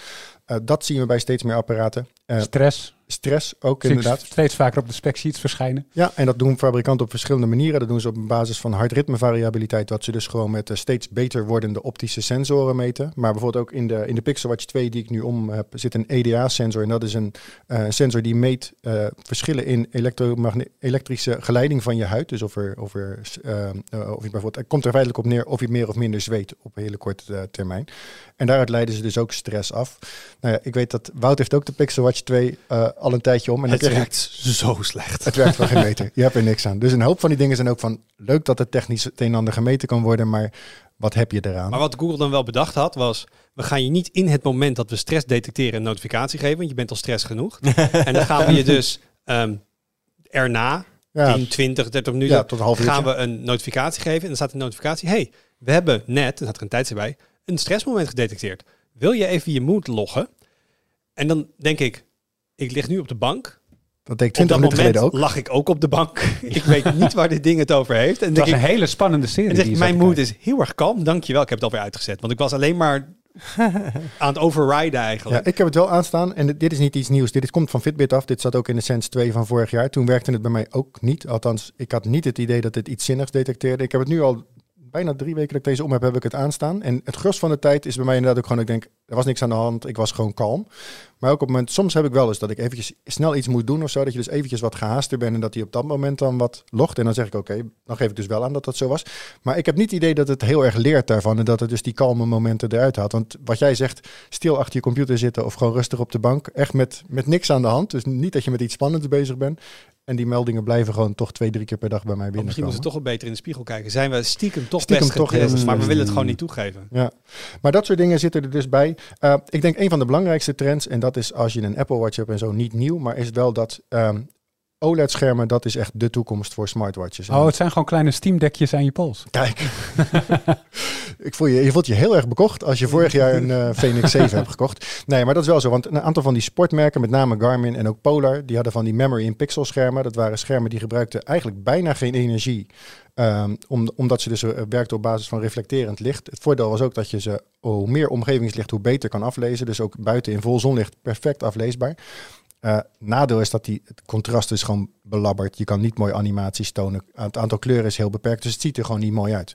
Dat zien we bij steeds meer apparaten. Eh, Stress. stress ook Zie inderdaad. steeds vaker op de specsheets verschijnen. Ja, en dat doen fabrikanten op verschillende manieren. Dat doen ze op basis van hartritmevariabiliteit, dat ze dus gewoon met eh, steeds beter wordende optische sensoren meten. Maar bijvoorbeeld ook in de, in de Pixel Watch 2 die ik nu om heb, zit een EDA-sensor. En dat is een eh, sensor die meet verschillen in elektrische geleiding van je huid. Dus of er, of er, of je bijvoorbeeld, het komt er feitelijk op neer of je meer of minder zweet op een hele korte termijn. En daaruit leiden ze dus ook stress af. Nou ja, ik weet dat Wout heeft ook de Pixel 2 eh, al een tijdje om. En het dan je- werkt zo slecht. het werkt voor geen meter. [laughs] Je hebt er niks aan. Dus een hoop van die dingen zijn ook van leuk dat het technisch het een en ander gemeten kan worden, maar wat heb je eraan? Maar wat Google dan wel bedacht had, was... we gaan je niet in het moment dat we stress detecteren een notificatie geven... want je bent al stress genoeg. [laughs] en dan gaan we je dus ehm, erna, ja, 10, 20, 30 minuten... ja, tot een half gaan we een notificatie geven. En dan staat de notificatie... hey, we hebben net, er staat er een tijd bij... een stressmoment gedetecteerd. Wil je even je mood loggen? En dan denk ik... ik lig nu op de bank... Dat deed ik Op 20 dat minuten moment geleden ook. lag ik ook op de bank. [laughs] [laughs] ik weet niet waar dit ding het over heeft. En Het denk was ik, een hele spannende serie. zeg mijn moed is heel erg kalm. Dankjewel, ik heb het alweer uitgezet. Want ik was alleen maar [laughs] aan het overriden eigenlijk. Ja, ik heb het wel aanstaan en dit- dit is niet iets nieuws. Dit komt van Fitbit af. Dit zat ook in de Sense 2 van vorig jaar. Toen werkte het bij mij ook niet. Althans, ik had niet het idee dat het iets zinnigs detecteerde. Ik heb het nu al bijna drie weken dat ik deze om heb, heb ik het aanstaan. En het gros van de tijd is bij mij inderdaad ook gewoon, ik denk, er was niks aan de hand. Ik was gewoon kalm. Maar ook op het moment, soms heb ik wel eens dat ik eventjes snel iets moet doen of zo. Dat je dus eventjes wat gehaaster bent en dat hij op dat moment dan wat logt. En dan zeg ik, oké, dan geef ik dus wel aan dat dat zo was. Maar ik heb niet het idee dat het heel erg leert daarvan. En dat het dus die kalme momenten eruit haalt. Want wat jij zegt, stil achter je computer zitten of gewoon rustig op de bank. Echt met, met niks aan de hand. Dus niet dat je met iets spannends bezig bent. En die meldingen blijven gewoon toch twee, drie keer per dag bij mij binnen. misschien moeten we toch wel beter in de spiegel kijken. Zijn we stiekem toch Stiekem best toch getrest, maar we slecht. willen het gewoon niet toegeven. Ja, maar dat soort dingen zitten er dus bij. Uh, ik denk een van de belangrijkste trends, en dat is als je een Apple Watch hebt en zo, niet nieuw, maar is wel dat um, OLED-schermen, dat is echt de toekomst voor smartwatches. Oh, het zijn gewoon kleine Steam-dekjes aan je pols. Kijk, [laughs] ik voel je, je voelt je heel erg bekocht als je vorig jaar een uh, Phoenix 7 hebt gekocht. Nee, maar dat is wel zo, want een aantal van die sportmerken, met name Garmin en ook Polar, die hadden van die memory in pixel schermen. Dat waren schermen die gebruikten eigenlijk bijna geen energie. Um, om, omdat ze dus uh, werkten op basis van reflecterend licht. Het voordeel was ook dat je ze hoe meer omgevingslicht, hoe beter kan aflezen. Dus ook buiten in vol zonlicht perfect afleesbaar. Uh, nadeel is dat die, het contrast is gewoon belabberd. Je kan niet mooi animaties tonen. Het aantal kleuren is heel beperkt, dus het ziet er gewoon niet mooi uit.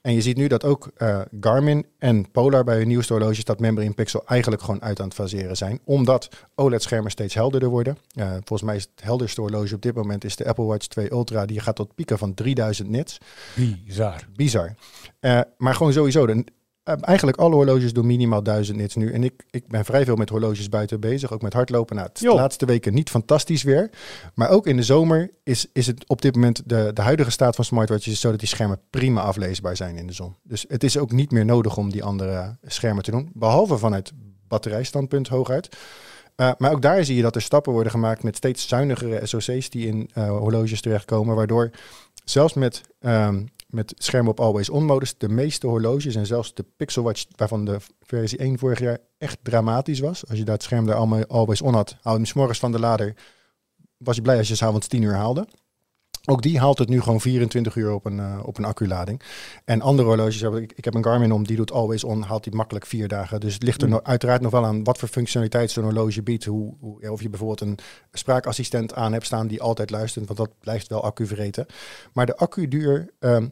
En je ziet nu dat ook uh, Garmin en Polar bij hun nieuwste horloges dat memory in pixel eigenlijk gewoon uit aan het faseren zijn. Omdat OLED-schermen steeds helderder worden. Uh, volgens mij is het helderste horloge op dit moment is de Apple Watch 2 Ultra. Die gaat tot pieken van 3000 nits. Bizar. Bizar. Uh, maar gewoon sowieso, de, eigenlijk alle horloges doen minimaal 1000 nits nu. En ik, ik ben vrij veel met horloges buiten bezig, ook met hardlopen. Nou, het is de laatste weken niet fantastisch weer. Maar ook in de zomer is, is het op dit moment de, de huidige staat van smartwatches is zo dat die schermen prima afleesbaar zijn in de zon. Dus het is ook niet meer nodig om die andere schermen te doen. Behalve vanuit batterijstandpunt hooguit. Uh, maar ook daar zie je dat er stappen worden gemaakt met steeds zuinigere SoC's die in uh, horloges terechtkomen. Waardoor zelfs met um, met schermen op Always On modus. De meeste horloges en zelfs de Pixel Watch, waarvan de versie 1 vorig jaar echt dramatisch was. Als je dat scherm daar allemaal Always On had, hou hem s'morgens van de lader. Was je blij als je s'avonds 10 uur haalde. Ook die haalt het nu gewoon 24 uur op een, uh, op een acculading. En andere horloges, heb ik, ik heb een Garmin om, die doet always on, haalt die makkelijk vier dagen. Dus het ligt er no, uiteraard nog wel aan wat voor functionaliteit zo'n horloge biedt. Hoe, hoe, ja, of je bijvoorbeeld een spraakassistent aan hebt staan die altijd luistert, want dat blijft wel accu vreten. Maar de accuduur um,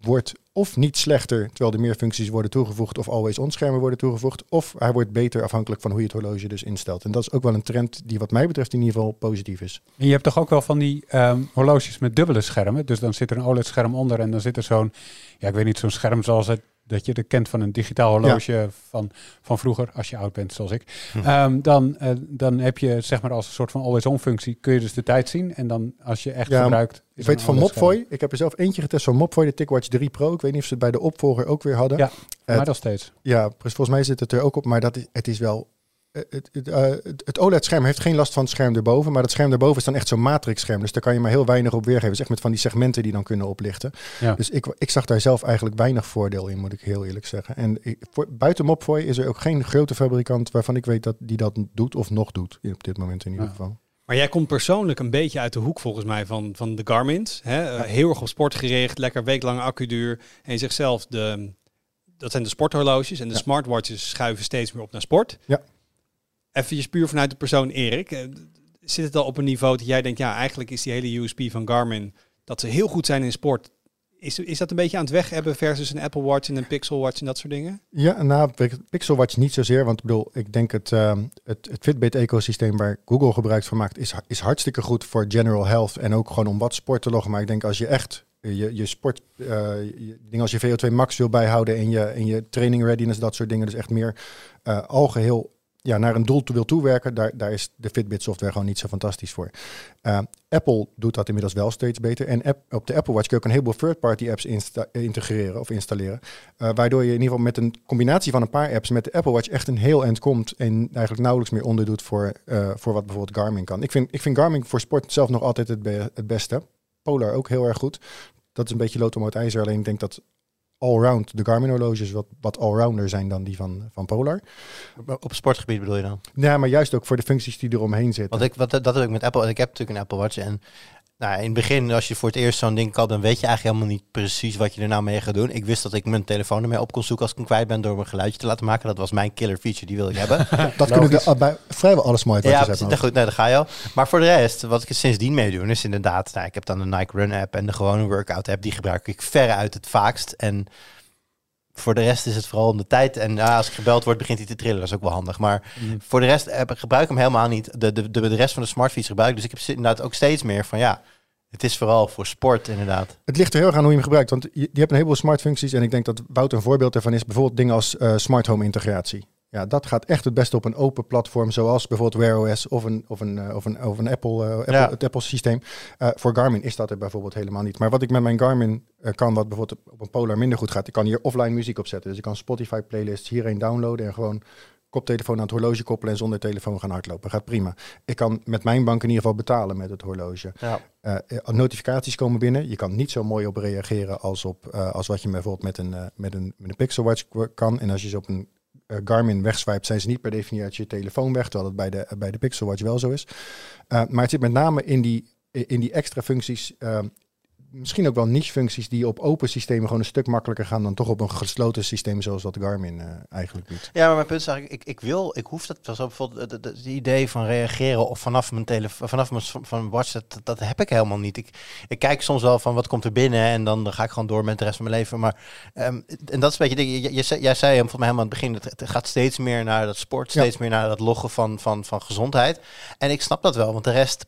wordt of niet slechter, terwijl er meer functies worden toegevoegd, of always on schermen worden toegevoegd, of hij wordt beter afhankelijk van hoe je het horloge dus instelt. En dat is ook wel een trend die wat mij betreft in ieder geval positief is. En je hebt toch ook wel van die um, horloges met dubbele schermen, dus dan zit er een OLED-scherm onder en dan zit er zo'n, ja ik weet niet, zo'n scherm zoals het dat je er kent van een digitaal horloge ja. van, van vroeger, als je oud bent zoals ik. Hm. Um, dan, uh, dan heb je zeg maar als een soort van always-on functie, kun je dus de tijd zien. En dan als je echt ja, gebruikt... Ik weet van Mopfoy, ik heb er zelf eentje getest van Mopfoy, de TicWatch 3 Pro. Ik weet niet of ze het bij de opvolger ook weer hadden. Ja, maar uh, nog steeds. Ja, volgens mij zit het er ook op, maar dat is, het is wel... Het, het, uh, het OLED-scherm heeft geen last van het scherm erboven, maar het scherm erboven is dan echt zo'n matrix-scherm. Dus daar kan je maar heel weinig op weergeven. Dus echt met van die segmenten die dan kunnen oplichten. Ja. Dus ik, ik zag daar zelf eigenlijk weinig voordeel in, moet ik heel eerlijk zeggen. En ik, voor, buiten Mopfoy is er ook geen grote fabrikant waarvan ik weet dat die dat doet of nog doet, op dit moment in ieder ja. geval. Maar jij komt persoonlijk een beetje uit de hoek volgens mij van, van de Garmin's. Hè? Ja. Heel erg op sport gericht, lekker weeklange accuduur. En je zegt zelf, de, dat zijn de sporthorloges en de ja. smartwatches schuiven steeds meer op naar sport. Ja. Even puur vanuit de persoon Erik. Eh, Zit het al op een niveau dat jij denkt, ja, eigenlijk is die hele USP van Garmin dat ze heel goed zijn in sport. Is, is dat een beetje aan het weg hebben versus een Apple Watch en een Pixel Watch en dat soort dingen? Ja, nou, Pixel Watch niet zozeer. Want ik bedoel, ik denk het, uh, het, Fitbit-ecosysteem waar Google gebruik van maakt, is, is hartstikke goed voor general health. En ook gewoon om wat sport te loggen. Maar ik denk als je echt je, je sport, uh, je, dingen als je VO2 max wil bijhouden en je, en je training readiness, dat soort dingen. Dus echt meer uh, algeheel ja, naar een doel wil toewerken, daar, daar is de Fitbit software gewoon niet zo fantastisch voor. Uh, Apple doet dat inmiddels wel steeds beter. En op de Apple Watch kun je ook een heleboel third-party apps integreren of installeren. Uh, waardoor je in ieder geval met een combinatie van een paar apps met de Apple Watch echt een heel eind komt. En eigenlijk nauwelijks meer onderdoet voor, uh, voor wat bijvoorbeeld Garmin kan. Ik vind, ik vind Garmin voor sport zelf nog altijd het beste. Polar ook heel erg goed. Dat is een beetje lood om het ijzer. Alleen ik denk dat allround de Garmin horloges wat, wat allrounder zijn dan die van, van Polar. Op sportgebied bedoel je dan? Ja, maar juist ook voor de functies die eromheen zitten. Want ik, wat, dat heb ik met Apple. Ik heb natuurlijk een Apple Watch. En Nou, in het begin, als je voor het eerst zo'n ding koopt, dan weet je eigenlijk helemaal niet precies wat je er nou mee gaat doen. Ik wist dat ik mijn telefoon ermee op kon zoeken als ik hem kwijt ben door een geluidje te laten maken. Dat was mijn killer feature, die wil ik hebben. [laughs] Dat kunnen de, bij vrijwel alle ja, smartwatches precies, hebben. nou goed, nee, daar ga je al. Maar voor de rest, wat ik er sindsdien mee doe, is inderdaad, nou, ik heb dan de Nike Run app en de gewone workout app, die gebruik ik veruit het vaakst. En voor de rest is het vooral om de tijd. En ja, als ik gebeld word, begint hij te trillen. Dat is ook wel handig. Maar voor de rest heb, gebruik ik hem helemaal niet. De, de, de, de rest van de smartfiets gebruik ik. Dus ik heb inderdaad ook steeds meer van ja, het is vooral voor sport inderdaad. Het ligt er heel erg aan hoe je hem gebruikt. Want je, je hebt een heleboel smart functies. En ik denk dat Wouter een voorbeeld daarvan is. Bijvoorbeeld dingen als eh, smart home integratie. Ja, dat gaat echt het beste op een open platform. Zoals bijvoorbeeld Wear OS of een, of een, eh, of een, of een Apple, eh, Apple, Ja. het Apple systeem. Eh, voor Garmin is dat er bijvoorbeeld helemaal niet. Maar wat ik met mijn Garmin kan, wat bijvoorbeeld op een Polar minder goed gaat. Ik kan hier offline muziek opzetten. Dus ik kan Spotify playlists hierheen downloaden. En gewoon koptelefoon aan het horloge koppelen en zonder telefoon gaan hardlopen. Gaat prima. Ik kan met mijn bank in ieder geval betalen met het horloge. Ja. Notificaties komen binnen. Je kan niet zo mooi op reageren als, op, als wat je bijvoorbeeld met een, met, een, met een Pixel Watch kan. En als je ze op een Garmin wegswipt, zijn ze niet per definitie je telefoon weg, terwijl het bij de, bij de Pixel Watch wel zo is. Eh, maar het zit met name in die, in die extra functies. eh, misschien ook wel niche functies die op open systemen gewoon een stuk makkelijker gaan dan toch op een gesloten systeem zoals wat Garmin eh, eigenlijk doet. Ja, maar mijn punt is eigenlijk, ik, ik wil, ik hoef dat, zo bijvoorbeeld het, idee van reageren of vanaf mijn telefoon, vanaf mijn van watch, dat, dat heb ik helemaal niet. Ik, ik kijk soms wel van wat komt er binnen en dan, dan ga ik gewoon door met de rest van mijn leven. Maar, ehm, en dat is een beetje, je, je, zei- jij zei hem volgens mij helemaal aan het begin, het, het gaat steeds meer naar dat sport, Ja. steeds meer naar dat loggen van, van, van gezondheid. En ik snap dat wel, want de rest,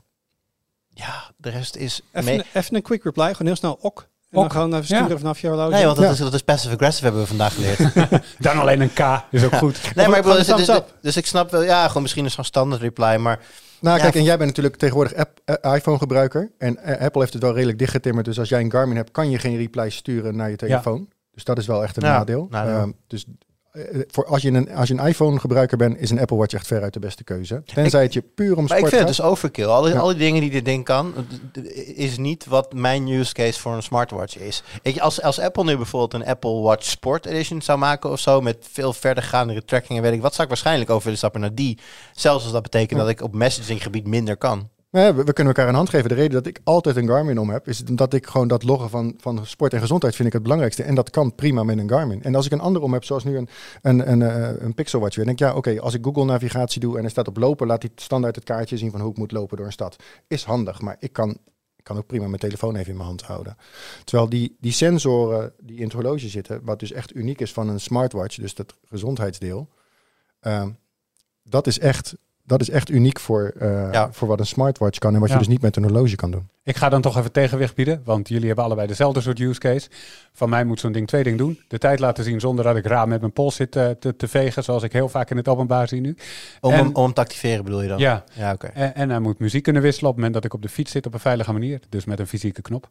ja, de rest is... Even, even een quick reply, gewoon heel snel ok. En dan Ok, gewoon even sturen ja. vanaf je horloge. Nee, want dat, Ja. is, dat is passive aggressive hebben we vandaag geleerd. [laughs] [laughs] Dan alleen een K is ook goed. nee, maar ik bedoel, dus, dus, up. dus ik snap wel, ja, gewoon misschien is zo'n standaard reply, maar Nou, kijk, en jij bent natuurlijk tegenwoordig app, eh, iPhone-gebruiker. En eh, Apple heeft het wel redelijk dichtgetimmerd. Dus als jij een Garmin hebt, kan je geen replies sturen naar je telefoon. Dus dat is wel echt een Ja, nadeel. nadeel. Ehm, dus voor als je een, als je een iPhone-gebruiker bent, is een Apple Watch echt veruit de beste keuze. Tenzij het je puur om Maar ik sport vind het dus overkill. Al die, Ja. al die dingen die dit ding kan, is niet wat mijn use case voor een smartwatch is. Ik, als, als Apple nu bijvoorbeeld een Apple Watch Sport Edition zou maken of zo, met veel verder gaandere tracking en weet ik wat, zou ik waarschijnlijk over willen stappen naar die. Zelfs als dat betekent Ja. dat ik op messaginggebied minder kan. We, kunnen elkaar een hand geven. De reden dat ik altijd een Garmin om heb, is dat ik gewoon dat loggen van, van sport en gezondheid vind ik het belangrijkste. En dat kan prima met een Garmin. En als ik een ander om heb, zoals nu een, een, een, eh, een Pixel Watch weer, denk ik, ja, oké, als ik Google navigatie doe en er staat op lopen, laat hij standaard het kaartje zien van hoe ik moet lopen door een stad. Is handig, maar ik kan, kan ook prima mijn telefoon even in mijn hand houden. Terwijl die, die sensoren die in het horloge zitten, wat dus echt uniek is van een smartwatch, dus dat gezondheidsdeel, ehm, dat is echt... Dat is echt uniek voor, eh, Ja. voor wat een smartwatch kan en wat Ja. je dus niet met een horloge kan doen. Ik ga dan toch even tegenwicht bieden, want jullie hebben allebei dezelfde soort use case. Van mij moet zo'n ding twee dingen doen. De tijd laten zien zonder dat ik raam met mijn pols zit eh, te, te vegen, zoals ik heel vaak in het openbaar zie nu. Om, En- om te activeren bedoel je dan? Ja, Ja, oké. en, en hij moet muziek kunnen wisselen op het moment dat ik op de fiets zit op een veilige manier. Dus met een fysieke knop.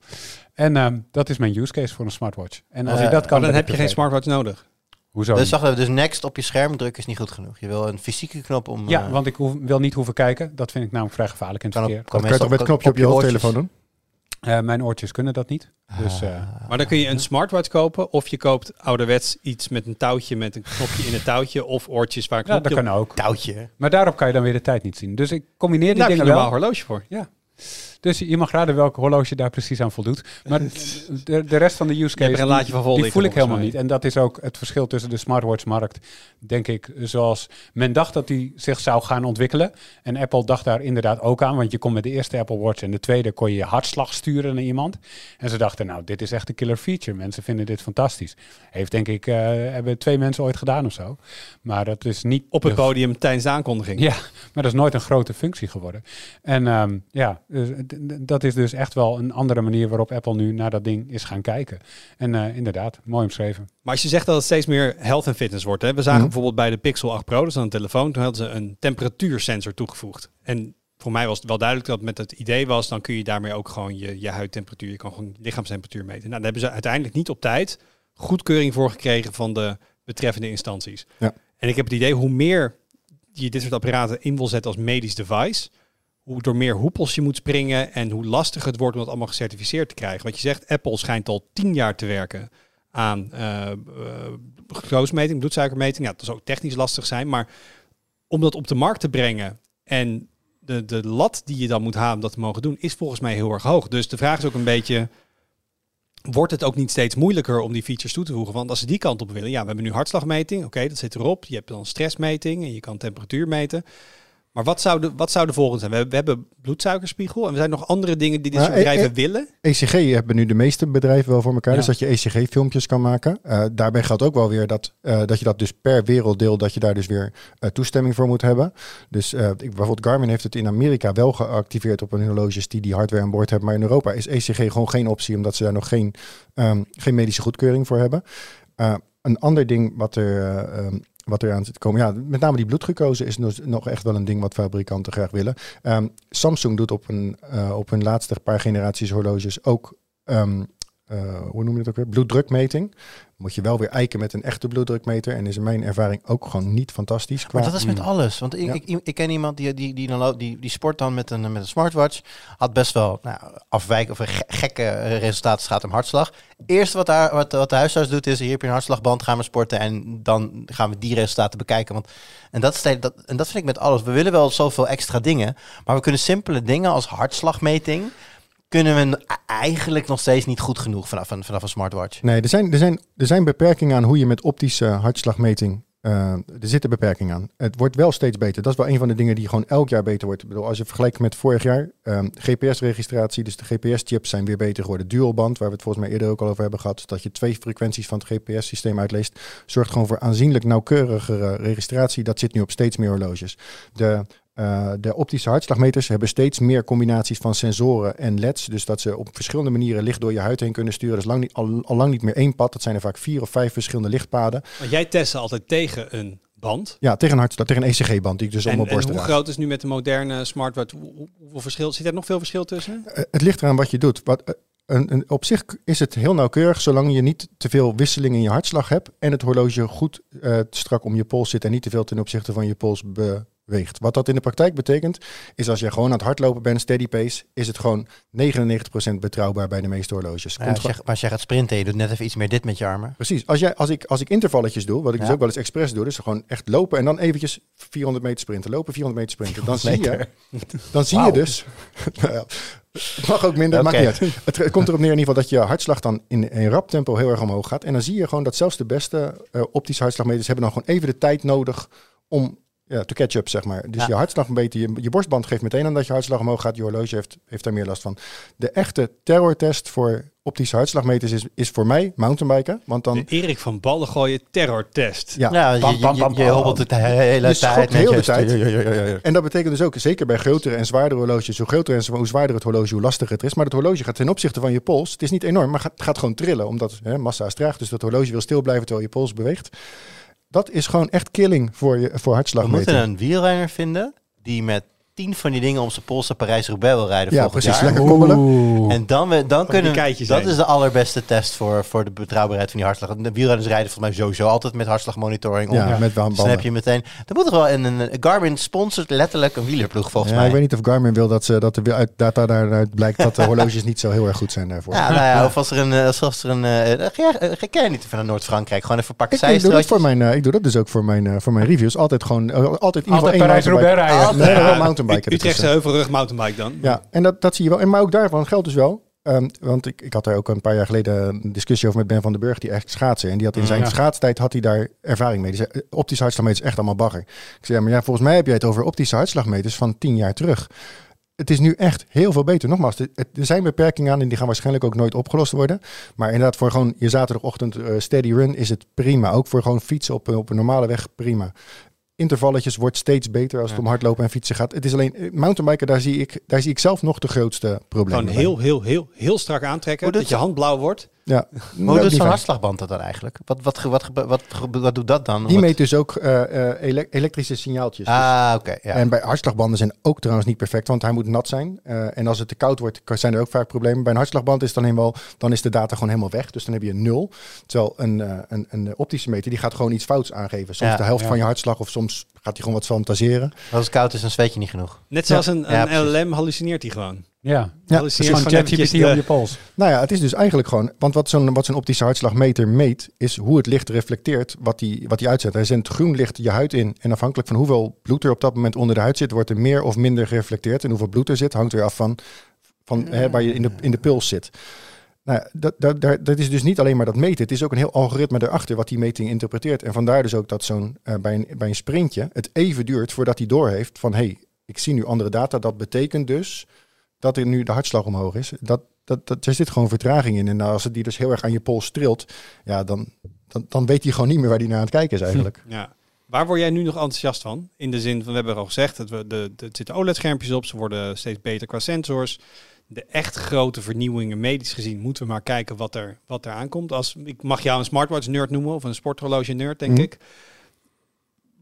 En ehm, dat is mijn use case voor een smartwatch. En als Eh, je dat kan, Maar dan heb je geen smartwatch nodig. Hoezo? Dus, even, dus next op je scherm drukken is niet goed genoeg. Je wil een fysieke knop om... Ja, eh, want ik hoef, wil niet hoeven kijken. Dat vind ik namelijk vrij gevaarlijk in het kan op, verkeer. kan Dat kan je toch met het knopje op je hoofdtelefoon doen? Eh, mijn oortjes kunnen dat niet. Dus, eh, Maar dan kun je een smartwatch kopen of je koopt ouderwets iets met een touwtje met een knopje in het touwtje of oortjes waar een ja, knopje dat kan ook. touwtje. Maar daarop kan je dan weer de tijd niet zien. Dus ik combineer die Daar heb je dingen een wel. normaal horloge voor. Dus je mag raden welke horloge daar precies aan voldoet. Maar [laughs] de, de rest van de use case, een laadje van vol die voel ik helemaal niet. En dat is ook het verschil tussen de smartwatch-markt, denk ik, zoals men dacht dat die zich zou gaan ontwikkelen. En Apple dacht daar inderdaad ook aan, want je kon met de eerste Apple Watch en de tweede kon je je hartslag sturen naar iemand. En ze dachten, nou, dit is echt een killer feature. Mensen vinden dit fantastisch. Heeft denk ik, eh, hebben twee mensen ooit gedaan of zo. Maar dat is niet Op het podium tijdens de aankondiging. ja, maar dat is nooit een grote functie geworden. En ehm, ja, dus dat is dus echt wel een andere manier waarop Apple nu naar dat ding is gaan kijken. En eh, inderdaad, mooi omschreven. Maar als je zegt dat het steeds meer health en fitness wordt. Hè? We zagen Mhm. bijvoorbeeld bij de Pixel 8 Pro, dus aan een telefoon, toen hadden ze een temperatuursensor toegevoegd. En voor mij was het wel duidelijk dat met het idee was, dan kun je daarmee ook gewoon je, je huidtemperatuur, je kan gewoon lichaamstemperatuur meten. Nou, daar hebben ze uiteindelijk niet op tijd goedkeuring voor gekregen van de betreffende instanties. Ja. En ik heb het idee, hoe meer je dit soort apparaten in wil zetten als medisch device, hoe door meer hoepels je moet springen en hoe lastig het wordt om dat allemaal gecertificeerd te krijgen. Wat je zegt, Apple schijnt al tien jaar te werken aan eh eh, bloedsuikermeting. Ja, dat zal ook technisch lastig zijn, maar om dat op de markt te brengen en de, de lat die je dan moet halen om dat te mogen doen, is volgens mij heel erg hoog. Dus de vraag is ook een beetje, wordt het ook niet steeds moeilijker om die features toe te voegen? Want als ze die kant op willen, ja, we hebben nu hartslagmeting, oké, dat zit erop. Je hebt dan stressmeting en je kan temperatuur meten. Maar wat zou de, wat zou de volgende zijn? We, we hebben bloedsuikerspiegel en we zijn nog andere dingen die dit soort bedrijven eh, willen. ECG hebben nu de meeste bedrijven wel voor elkaar. Ja. Dus dat je ECG-filmpjes kan maken. Eh, daarbij geldt ook wel weer dat, eh, dat je dat dus per werelddeel, dat je daar dus weer eh, toestemming voor moet hebben. Dus ik, bijvoorbeeld Garmin heeft het in Amerika wel geactiveerd op hun horloges die die hardware aan boord hebben. Maar in Europa is ECG gewoon geen optie, omdat ze daar nog geen, ehm, geen medische goedkeuring voor hebben. Een ander ding wat er, eh, ehm, wat er aan zit te komen, ja, met name die bloedglucose is dus nog echt wel een ding wat fabrikanten graag willen. Ehm, Samsung doet op, een, eh, op hun laatste paar generaties horloges ook, ehm, eh, hoe noem je het ook weer, bloeddrukmeting. Moet je wel weer eiken met een echte bloeddrukmeter. En is in mijn ervaring ook gewoon niet fantastisch. Qua, Maar dat is met alles. Want ik, Ja. ik, ik ken iemand die, die, die, dan loopt, die, die sport dan met een, met een smartwatch. Had best wel nou, afwijken of een ge- gekke resultaten. Gaat om hartslag. Eerste wat, daar, wat, wat de huisarts doet is, hier heb je een hartslagband, gaan we sporten. En dan gaan we die resultaten bekijken. Want, en, dat, is, dat, en dat vind ik met alles. We willen wel zoveel extra dingen. Maar we kunnen simpele dingen als hartslagmeting... kunnen we n- eigenlijk nog steeds niet goed genoeg vanaf een, vanaf een smartwatch. Nee, er zijn, er, zijn, er zijn beperkingen aan hoe je met optische hartslagmeting. eh, er zitten beperkingen aan. Het wordt wel steeds beter. Dat is wel een van de dingen die gewoon elk jaar beter wordt. Ik bedoel, als je vergelijkt met vorig jaar, ehm, GPS-registratie, dus de GPS-chips zijn weer beter geworden. Dualband, waar we het volgens mij eerder ook al over hebben gehad, dat je twee frequenties van het GPS-systeem uitleest, zorgt gewoon voor aanzienlijk nauwkeurigere registratie. Dat zit nu op steeds meer horloges. De eh, de optische hartslagmeters hebben steeds meer combinaties van sensoren en LED's. Dus dat ze op verschillende manieren licht door je huid heen kunnen sturen. Dat is lang niet, al, al lang niet meer één pad. Dat zijn er vaak vier of vijf verschillende lichtpaden. Want jij test ze altijd tegen een band. Ja, tegen een, hartslag, tegen een ECG-band die ik dus om en, mijn en borst hoe draag. groot is nu met de moderne smartwatch? Hoe- hoe- Hoeveel verschil? Zit er nog veel verschil tussen? Eh, het ligt eraan wat je doet. Wat, eh, een, een, op zich is het heel nauwkeurig, zolang je niet te veel wisseling in je hartslag hebt en het horloge goed strak om je pols zit en niet te veel ten opzichte van je pols Wat dat in de praktijk betekent, is als je gewoon aan het hardlopen bent, steady pace, is het gewoon 99% betrouwbaar bij de meeste horloges. Ja, als, je, jij gaat sprinten en je doet net even iets meer dit met je armen. Precies. Als, jij, als, ik, als ik intervalletjes doe, wat ik dus ook wel eens expres doe, dus gewoon echt lopen en dan eventjes 400 meter sprinten. Lopen, 400 meter sprinten. Dan zie je, dan zie je dus... [laughs] Nou ja, het mag ook minder, maakt niet uit. Het, het komt erop neer in ieder geval dat je hartslag dan in een rap tempo heel erg omhoog gaat. En dan zie je gewoon dat zelfs de beste eh, optische hartslagmeters hebben dan gewoon even de tijd nodig om ja, to catch up, zeg maar. Dus Ja. je hartslag een beetje, je, je borstband geeft meteen aan dat je hartslag omhoog gaat. Je horloge heeft, heeft daar meer last van. De echte terrortest voor optische hartslagmeters is, is voor mij mountainbiken. Want dan... De Erik van Ballengooien terrortest. Ja, Ja, je, Bam, bam, je, bam, je bam. hobbelt het de hele Je tijd. heel de netjes. tijd. Ja, ja, ja, ja, ja. En dat betekent dus ook, zeker bij grotere en zwaardere horloges, hoe groter en hoe zwaarder het horloge, hoe lastiger het is. Maar het horloge gaat ten opzichte van je pols, het is niet enorm, maar gaat, gaat gewoon trillen, omdat hè, massa is traag. Dus dat horloge wil stil blijven terwijl je pols beweegt. Dat is gewoon echt killing voor, je, voor We moeten een wielrenner vinden die met tien van die dingen om zijn naar Parijs-Roubaix wil rijden Ja, volgend precies. jaar. Lekker kobbelen. Oeh. En dan, we, dan kunnen dat is de allerbeste test voor, voor de betrouwbaarheid van die hartslag. De wielrenners rijden volgens mij sowieso altijd met hartslagmonitoring. om. Ja, met Dus dan heb je meteen. Dan moet er wel een, een Garmin sponsort letterlijk een wielerploeg volgens ja, mij. ik weet niet of Garmin wil dat, ze, dat er uit data daaruit blijkt dat de horloges niet zo heel erg goed zijn daarvoor. Ja, nou ja, of als er een, eh, als er een, ga jij- ga jij niet van Noord-Frankrijk gewoon even pakken Ik, ik, doe dat voor mijn, ik doe dat dus ook voor mijn, voor mijn reviews. Altijd gewoon, altijd in ieder geval Altijd één Parijs-Roubaix rijden. Nee, wel Ja, mountainbiken. Utrechtse ertussen. heuvelrug mountainbike dan. Ja, en dat, dat zie je wel. En maar ook daarvan geldt dus wel. ehm, want ik, ik had daar ook een paar jaar geleden een discussie over met Ben van den Burg, die eigenlijk schaatsen. En die had in zijn Ja. schaatstijd had hij daar ervaring mee. Die zei, eh, optische hartslagmeters is echt allemaal bagger. Ik zei, ja, maar ja, volgens mij heb jij het over optische hartslagmeters van tien jaar terug. Het is nu echt heel veel beter. Nogmaals, er zijn beperkingen aan en die gaan waarschijnlijk ook nooit opgelost worden. Maar inderdaad, voor gewoon je zaterdagochtend eh, steady run is het prima. Ook voor gewoon fietsen op, op een normale weg prima. Intervalletjes wordt steeds beter als het Ja. om hardlopen en fietsen gaat. Het is alleen eh, mountainbiken, daar zie ik, daar zie ik zelf nog de grootste problemen. Gewoon heel, heel, heel, heel strak aantrekken. Hoe Dat doet je hand blauw wordt. Ja, Hoe doet zo'n hartslagband dat dan eigenlijk? Wat, wat, wat, wat, wat doet dat dan? Die Wat- meet dus ook eh, eh, ele- elektrische signaaltjes. Dus- Ah, oké. ja. En bij hartslagbanden zijn ook trouwens niet perfect, want hij moet nat zijn. Eh, en als het te koud wordt, zijn er ook vaak problemen. Bij een hartslagband is dan helemaal, dan is de data gewoon helemaal weg. Dus dan heb je een nul. Terwijl een, eh, een, een optische meter, die gaat gewoon iets fouts aangeven. Soms Ja, de helft ja. van je hartslag of soms gaat hij gewoon wat fantaseren. Als het koud is, dan zweet je niet genoeg. Net zoals een, Ja, een precies. LLM hallucineert hij gewoon. Ja, Ja, Dat het is gewoon ChatGPT op je pols. Nou ja, het is dus eigenlijk gewoon... Want wat zo'n wat zo'n optische hartslagmeter meet... is hoe het licht reflecteert wat die, wat die uitzet. Hij zendt groen licht je huid in. En afhankelijk van hoeveel bloed er op dat moment onder de huid zit... wordt er meer of minder gereflecteerd. En hoeveel bloed er zit hangt weer af van, van hè, waar je in de, in de puls zit. Nou, ja, dat, dat, daar- dat is dus niet alleen maar dat meten. Het is ook een heel algoritme erachter wat die meting interpreteert. En vandaar dus ook dat zo'n eh, bij, een, bij een sprintje het even duurt voordat hij doorheeft van... hé, hey, ik zie nu andere data. Dat betekent dus dat er nu de hartslag omhoog is. Dat, dat, dat, er zit gewoon vertraging in. En nou, als het die dus heel erg aan je pols trilt, ja, dan, dan, dan weet hij gewoon niet meer waar hij naar aan het kijken is eigenlijk. [laughs] Ja. Waar word jij nu nog enthousiast van? In de zin van, we hebben al gezegd, dat we de, de, er zitten OLED-schermpjes op. Ze worden steeds beter qua sensors. De echt grote vernieuwingen medisch gezien moeten we maar kijken wat er, wat er aankomt. Als, ik mag jou een smartwatch-nerd noemen of een sporthorloge-nerd, denk Mhm. ik.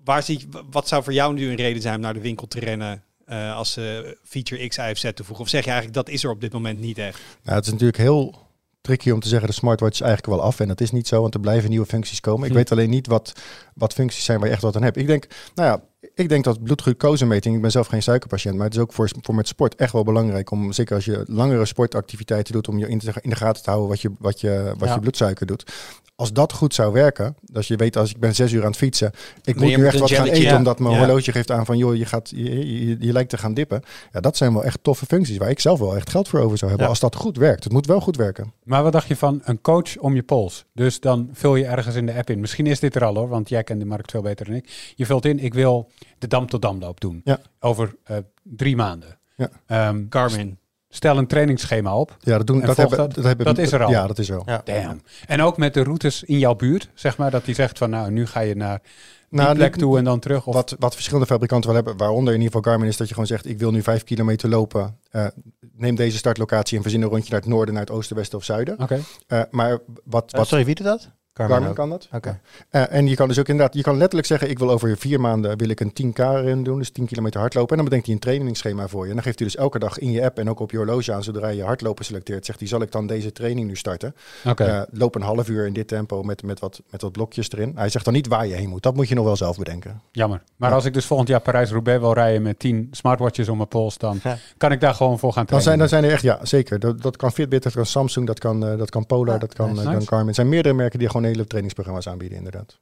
Waar zie, wat zou voor jou nu een reden zijn om naar de winkel te rennen eh, als ze feature X, Y of Z toevoegen? Of zeg je eigenlijk, dat is er op dit moment niet echt? Nou, het is natuurlijk heel tricky om te zeggen de smartwatch is eigenlijk wel af. En dat is niet zo, want er blijven nieuwe functies komen. Ik Hm. weet alleen niet wat, wat functies zijn waar je echt wat aan hebt. Ik denk, nou ja, ik denk dat bloedglucosemeting, ik ben zelf geen suikerpatiënt, maar het is ook voor, voor met sport echt wel belangrijk om, zeker als je langere sportactiviteiten doet, om je in, te, in de gaten te houden wat je, wat je, wat Ja. je bloedsuiker doet. Als dat goed zou werken, als je weet als ik ben zes uur aan het fietsen, ik moet nu echt wat gaan eten Ja. omdat mijn Ja. horloge geeft aan van joh, je, gaat, je, je, je lijkt te gaan dippen. Ja, dat zijn wel echt toffe functies waar ik zelf wel echt geld voor over zou hebben. Ja. Als dat goed werkt. Het moet wel goed werken. Maar wat dacht je van een coach om je pols? Dus dan vul je ergens in de app in. Misschien is dit er al hoor, want jij kent de markt veel beter dan ik. Je vult in, ik wil de dam-tot-damloop doen. Ja. Over eh, drie maanden. Ja. Ehm, Garmin. Stel een trainingsschema op. Ja, dat, doen, En dat, hebben, dat? dat, hebben, Dat is er al. Ja, dat is al. Ja. Damn. En ook met de routes in jouw buurt, zeg maar. Dat die zegt van, nou, nu ga je naar die Nou, plek toe en dan terug. Of, Wat, wat verschillende fabrikanten wel hebben, waaronder in ieder geval Garmin, is dat je gewoon zegt: ik wil nu vijf kilometer lopen. Eh, neem deze startlocatie en verzin een rondje naar het noorden, naar het oosten, westen of zuiden. Oké. Eh, maar wat, wat sorry, wie doet dat? Ook. kan dat. Oké. Eh, en je kan dus ook inderdaad, je kan letterlijk zeggen: ik wil over vier maanden wil ik een 10k ren doen, dus 10 kilometer hardlopen. En dan bedenkt hij een trainingsschema voor je. En dan geeft hij dus elke dag in je app en ook op je horloge aan, zodra je hardlopen selecteert, zegt hij: zal ik dan deze training nu starten? Oké. Eh, loop een half uur in dit tempo met, met, wat, met wat blokjes erin. Hij zegt dan niet waar je heen moet. Dat moet je nog wel zelf bedenken. Jammer. Maar Ja. als ik dus volgend jaar Parijs-Roubaix wil rijden met 10 smartwatches om mijn pols, dan Ja. kan ik daar gewoon voor gaan Dan trainen. zijn, dan zijn er echt, ja, zeker. Dat, dat kan Fitbit, dat kan Samsung, dat kan, eh, dat kan Polar, Ja, dat kan, nice. kan Garmin. Er zijn meerdere merken die gewoon hele trainingsprogramma's aanbieden, inderdaad.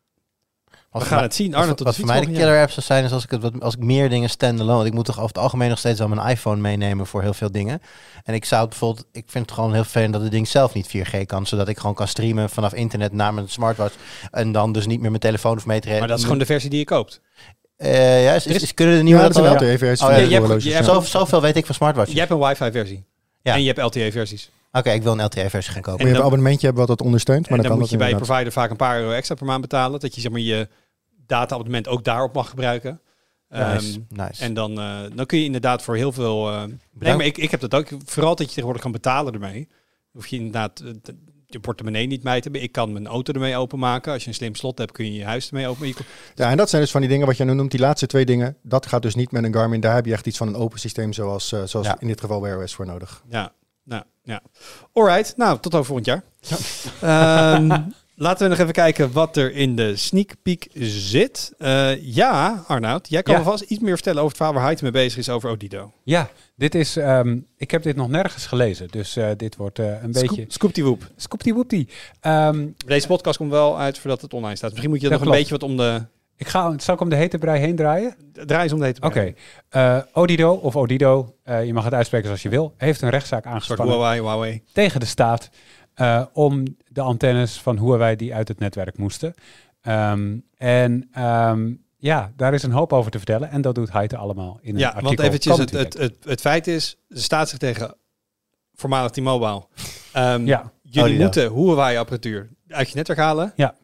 We gaan het zien. Wat, Arnold, wat tot voor mij de killer app zou zijn, is als ik, het als ik meer dingen standalone... Want ik moet toch over het algemeen nog steeds wel mijn iPhone meenemen voor heel veel dingen. En ik zou het bijvoorbeeld... Ik vind het gewoon heel vervelend dat het ding zelf niet 4G kan. Zodat ik gewoon kan streamen vanaf internet naar mijn smartwatch. En dan dus niet meer mijn telefoon of mee te Maar dat is gewoon de versie die je koopt. Eh, ja, is, is- is, kunnen de nieuwe ja, dat dat zijn al? wel LTE-versies Oh, ja, zoveel weet ik van smartwatches. Je hebt een wifi versie. Ja. En je hebt LTE Oké, ik wil een LTE-versie gaan kopen. Moet je dan- een abonnementje hebben wat dat ondersteunt, maar en dan, moet je bij je provider vaak een paar euro extra per maand betalen. Dat je zeg maar, je data-abonnement ook daarop mag gebruiken. Nice, Ehm, nice. en dan, eh, dan kun je inderdaad voor heel veel... eh, nee, maar ik, ik heb dat ook. Vooral dat je tegenwoordig kan betalen ermee. Hoef je inderdaad eh, je portemonnee niet mee te hebben. Ik kan mijn auto ermee openmaken. Als je een slim slot hebt, kun je je huis ermee open. Je kon- Ja, en dat zijn dus van die dingen wat je nu noemt, die laatste twee dingen. Dat gaat dus niet met een Garmin. Daar heb je echt iets van een open systeem, zoals, eh, zoals Ja. in dit geval Wear OS voor nodig. Ja, nou, ja. Alright, nou, tot over volgend jaar. [laughs] Ehm, laten we nog even kijken wat er in de sneak peek zit. Eh, ja, Arnoud, jij kan Ja. vast iets meer vertellen over het verhaal waar Heite mee bezig is over Odido. Ja, dit is, ehm, ik heb dit nog nergens gelezen, dus eh, dit wordt eh, een beetje... Scoop, scoop die woep. Scooptie woeptie. Ehm, Deze podcast komt wel uit voordat het online staat. Misschien moet je Dat nog een beetje wat om de... ik ga, zal ik om de hete brei heen draaien? Draai eens om de hete Oké. Eh, Odido, of Odido, eh, je mag het uitspreken zoals je wil, heeft een rechtszaak aangespannen Huawei, Huawei. tegen de staat eh, om de antennes van Huawei die uit het netwerk moesten. Ehm, en ehm, ja, daar is een hoop over te vertellen en dat doet Heite allemaal in een Ja, artikel. want eventjes, het, het, het, het feit is, de staat zich tegen voormalig T-Mobile. Ehm, Ja. Jullie Odido. moeten Huawei-apparatuur uit je netwerk halen. Ja.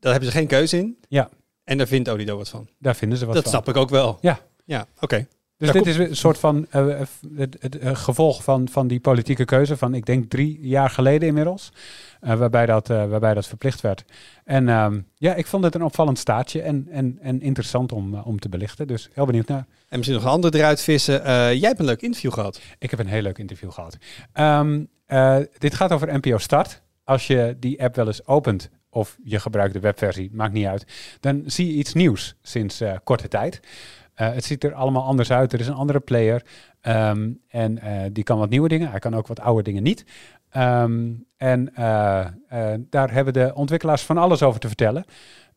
Daar hebben ze geen keuze in. Ja. En daar vindt Odido wat van. Daar vinden ze wat dat van. snap ik ook wel. Ja. Ja, oké. Dus Ja, dit is een soort van eh, eh, het, het, eh, gevolg van, van die politieke keuze van, ik denk drie jaar geleden inmiddels, waarbij, dat, waarbij dat verplicht werd. En ehm, ja, ik vond het een opvallend staartje en, en, en interessant om, om te belichten. Dus heel benieuwd naar. En misschien nog een andere eruit vissen. Jij hebt een leuk interview gehad. Ik heb een heel leuk interview gehad. Ehm, eh, dit gaat over NPO Start. Als je die app wel eens opent of je gebruikt de webversie, maakt niet uit, dan zie je iets nieuws sinds eh, korte tijd. Eh, het ziet er allemaal anders uit. Er is een andere player. Ehm, en eh, die kan wat nieuwe dingen. Hij kan ook wat oude dingen niet. Ehm, en daar hebben de ontwikkelaars van alles over te vertellen.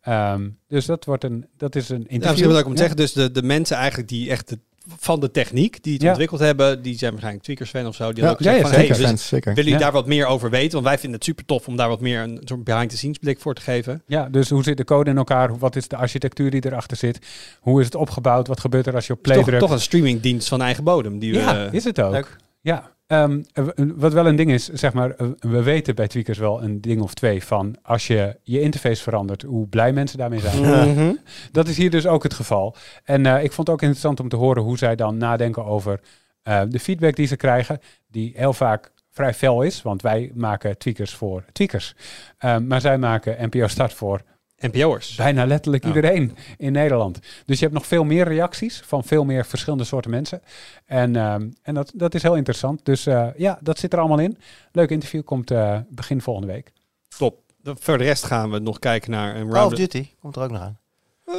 Ehm, dus dat, wordt een, dat is een Ja, interview. misschien wil ik om te Ja. zeggen, dus de, de mensen eigenlijk die echt de- van de techniek, die het Ja. ontwikkeld hebben, die zijn waarschijnlijk tweakers fan of zo. Die Ja, ook ja, gezegd ja, van, Zeker, hey, dus fans, zeker. willen jullie Ja. daar wat meer over weten? Want wij vinden het super tof om daar wat meer een soort behind-the-scenes blik voor te geven. Ja, dus hoe zit de code in elkaar? Hoe- Wat is de architectuur die erachter zit? Hoe is het opgebouwd? Wat gebeurt er als je op Het is play toch, drukt? toch een streamingdienst van eigen bodem. Die ja, is het ook. Leuk. Ja. Ehm, eh, w- wat wel een ding is, zeg maar, eh, we weten bij tweakers wel een ding of twee van als je je interface verandert, hoe blij mensen daarmee zijn. [laughs] Mhm. Dat is hier dus ook het geval. En eh, ik vond het ook interessant om te horen hoe zij dan nadenken over eh, de feedback die ze krijgen, die heel vaak vrij fel is, want wij maken tweakers voor tweakers. Ehm, maar zij maken NPO Start voor NPO'ers. bijna letterlijk Ja. iedereen in Nederland. Dus je hebt nog veel meer reacties van veel meer verschillende soorten mensen. En, ehm, en dat, dat is heel interessant. Dus eh, ja, dat zit er allemaal in. Leuk interview, komt eh, begin volgende week. Top. Voor de rest gaan we nog kijken naar een Call of. Duty komt er ook nog aan. Uh,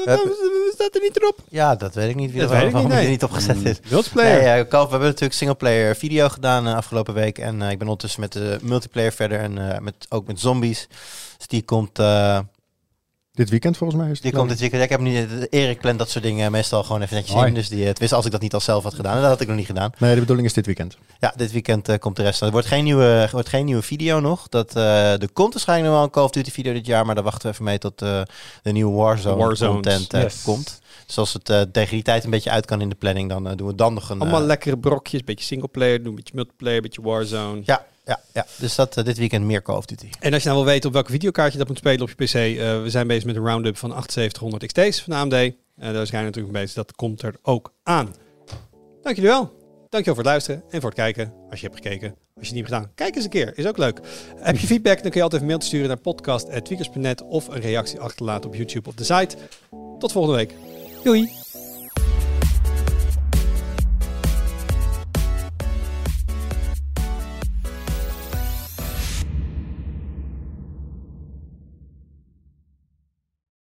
staat er niet erop? Ja, dat weet ik niet. Wie Dat weet ik niet, die er nee. niet opgezet is. Multiplayer. Nee, eh, we hebben natuurlijk singleplayer video gedaan eh, afgelopen week. En eh, ik ben ondertussen met de multiplayer verder. En eh, met, ook met zombies. Dus die komt, eh, Dit weekend volgens mij is het. die komt dit weekend. Ik heb nu, Erik plant dat soort dingen meestal gewoon even netjes in. Dus die, het wist als ik dat niet al zelf had gedaan. En dat had ik nog niet gedaan. Nee, de bedoeling is dit weekend. Ja, dit weekend eh, komt de rest. Er wordt geen nieuwe, er wordt geen nieuwe video nog. Dat, eh er komt waarschijnlijk nog wel een Call of Duty video dit jaar. Maar daar wachten we even mee tot eh, de nieuwe Warzone Warzones. content eh, Yes. komt. Dus als het eh, tegen die tijd een beetje uit kan in de planning, dan eh, doen we dan nog een... Allemaal eh, lekkere brokjes. Beetje singleplayer, doen een beetje multiplayer, een beetje Warzone. ja, ja, ja, dus dat eh, dit weekend meer Call of Duty. En als je nou wil weten op welke videokaart je dat moet spelen op je PC, eh, we zijn bezig met een roundup van 7800 XT's van AMD. Eh daar zijn we natuurlijk mee bezig. Dat komt er ook aan. Dank jullie wel. Dankjewel voor het luisteren en voor het kijken. Als je hebt gekeken, als je het niet hebt gedaan, kijk eens een keer. Is ook leuk. Heb je feedback, dan kun je altijd een mailtje sturen naar podcast.tweakers.net of een reactie achterlaten op YouTube of de site. Tot volgende week. Doei!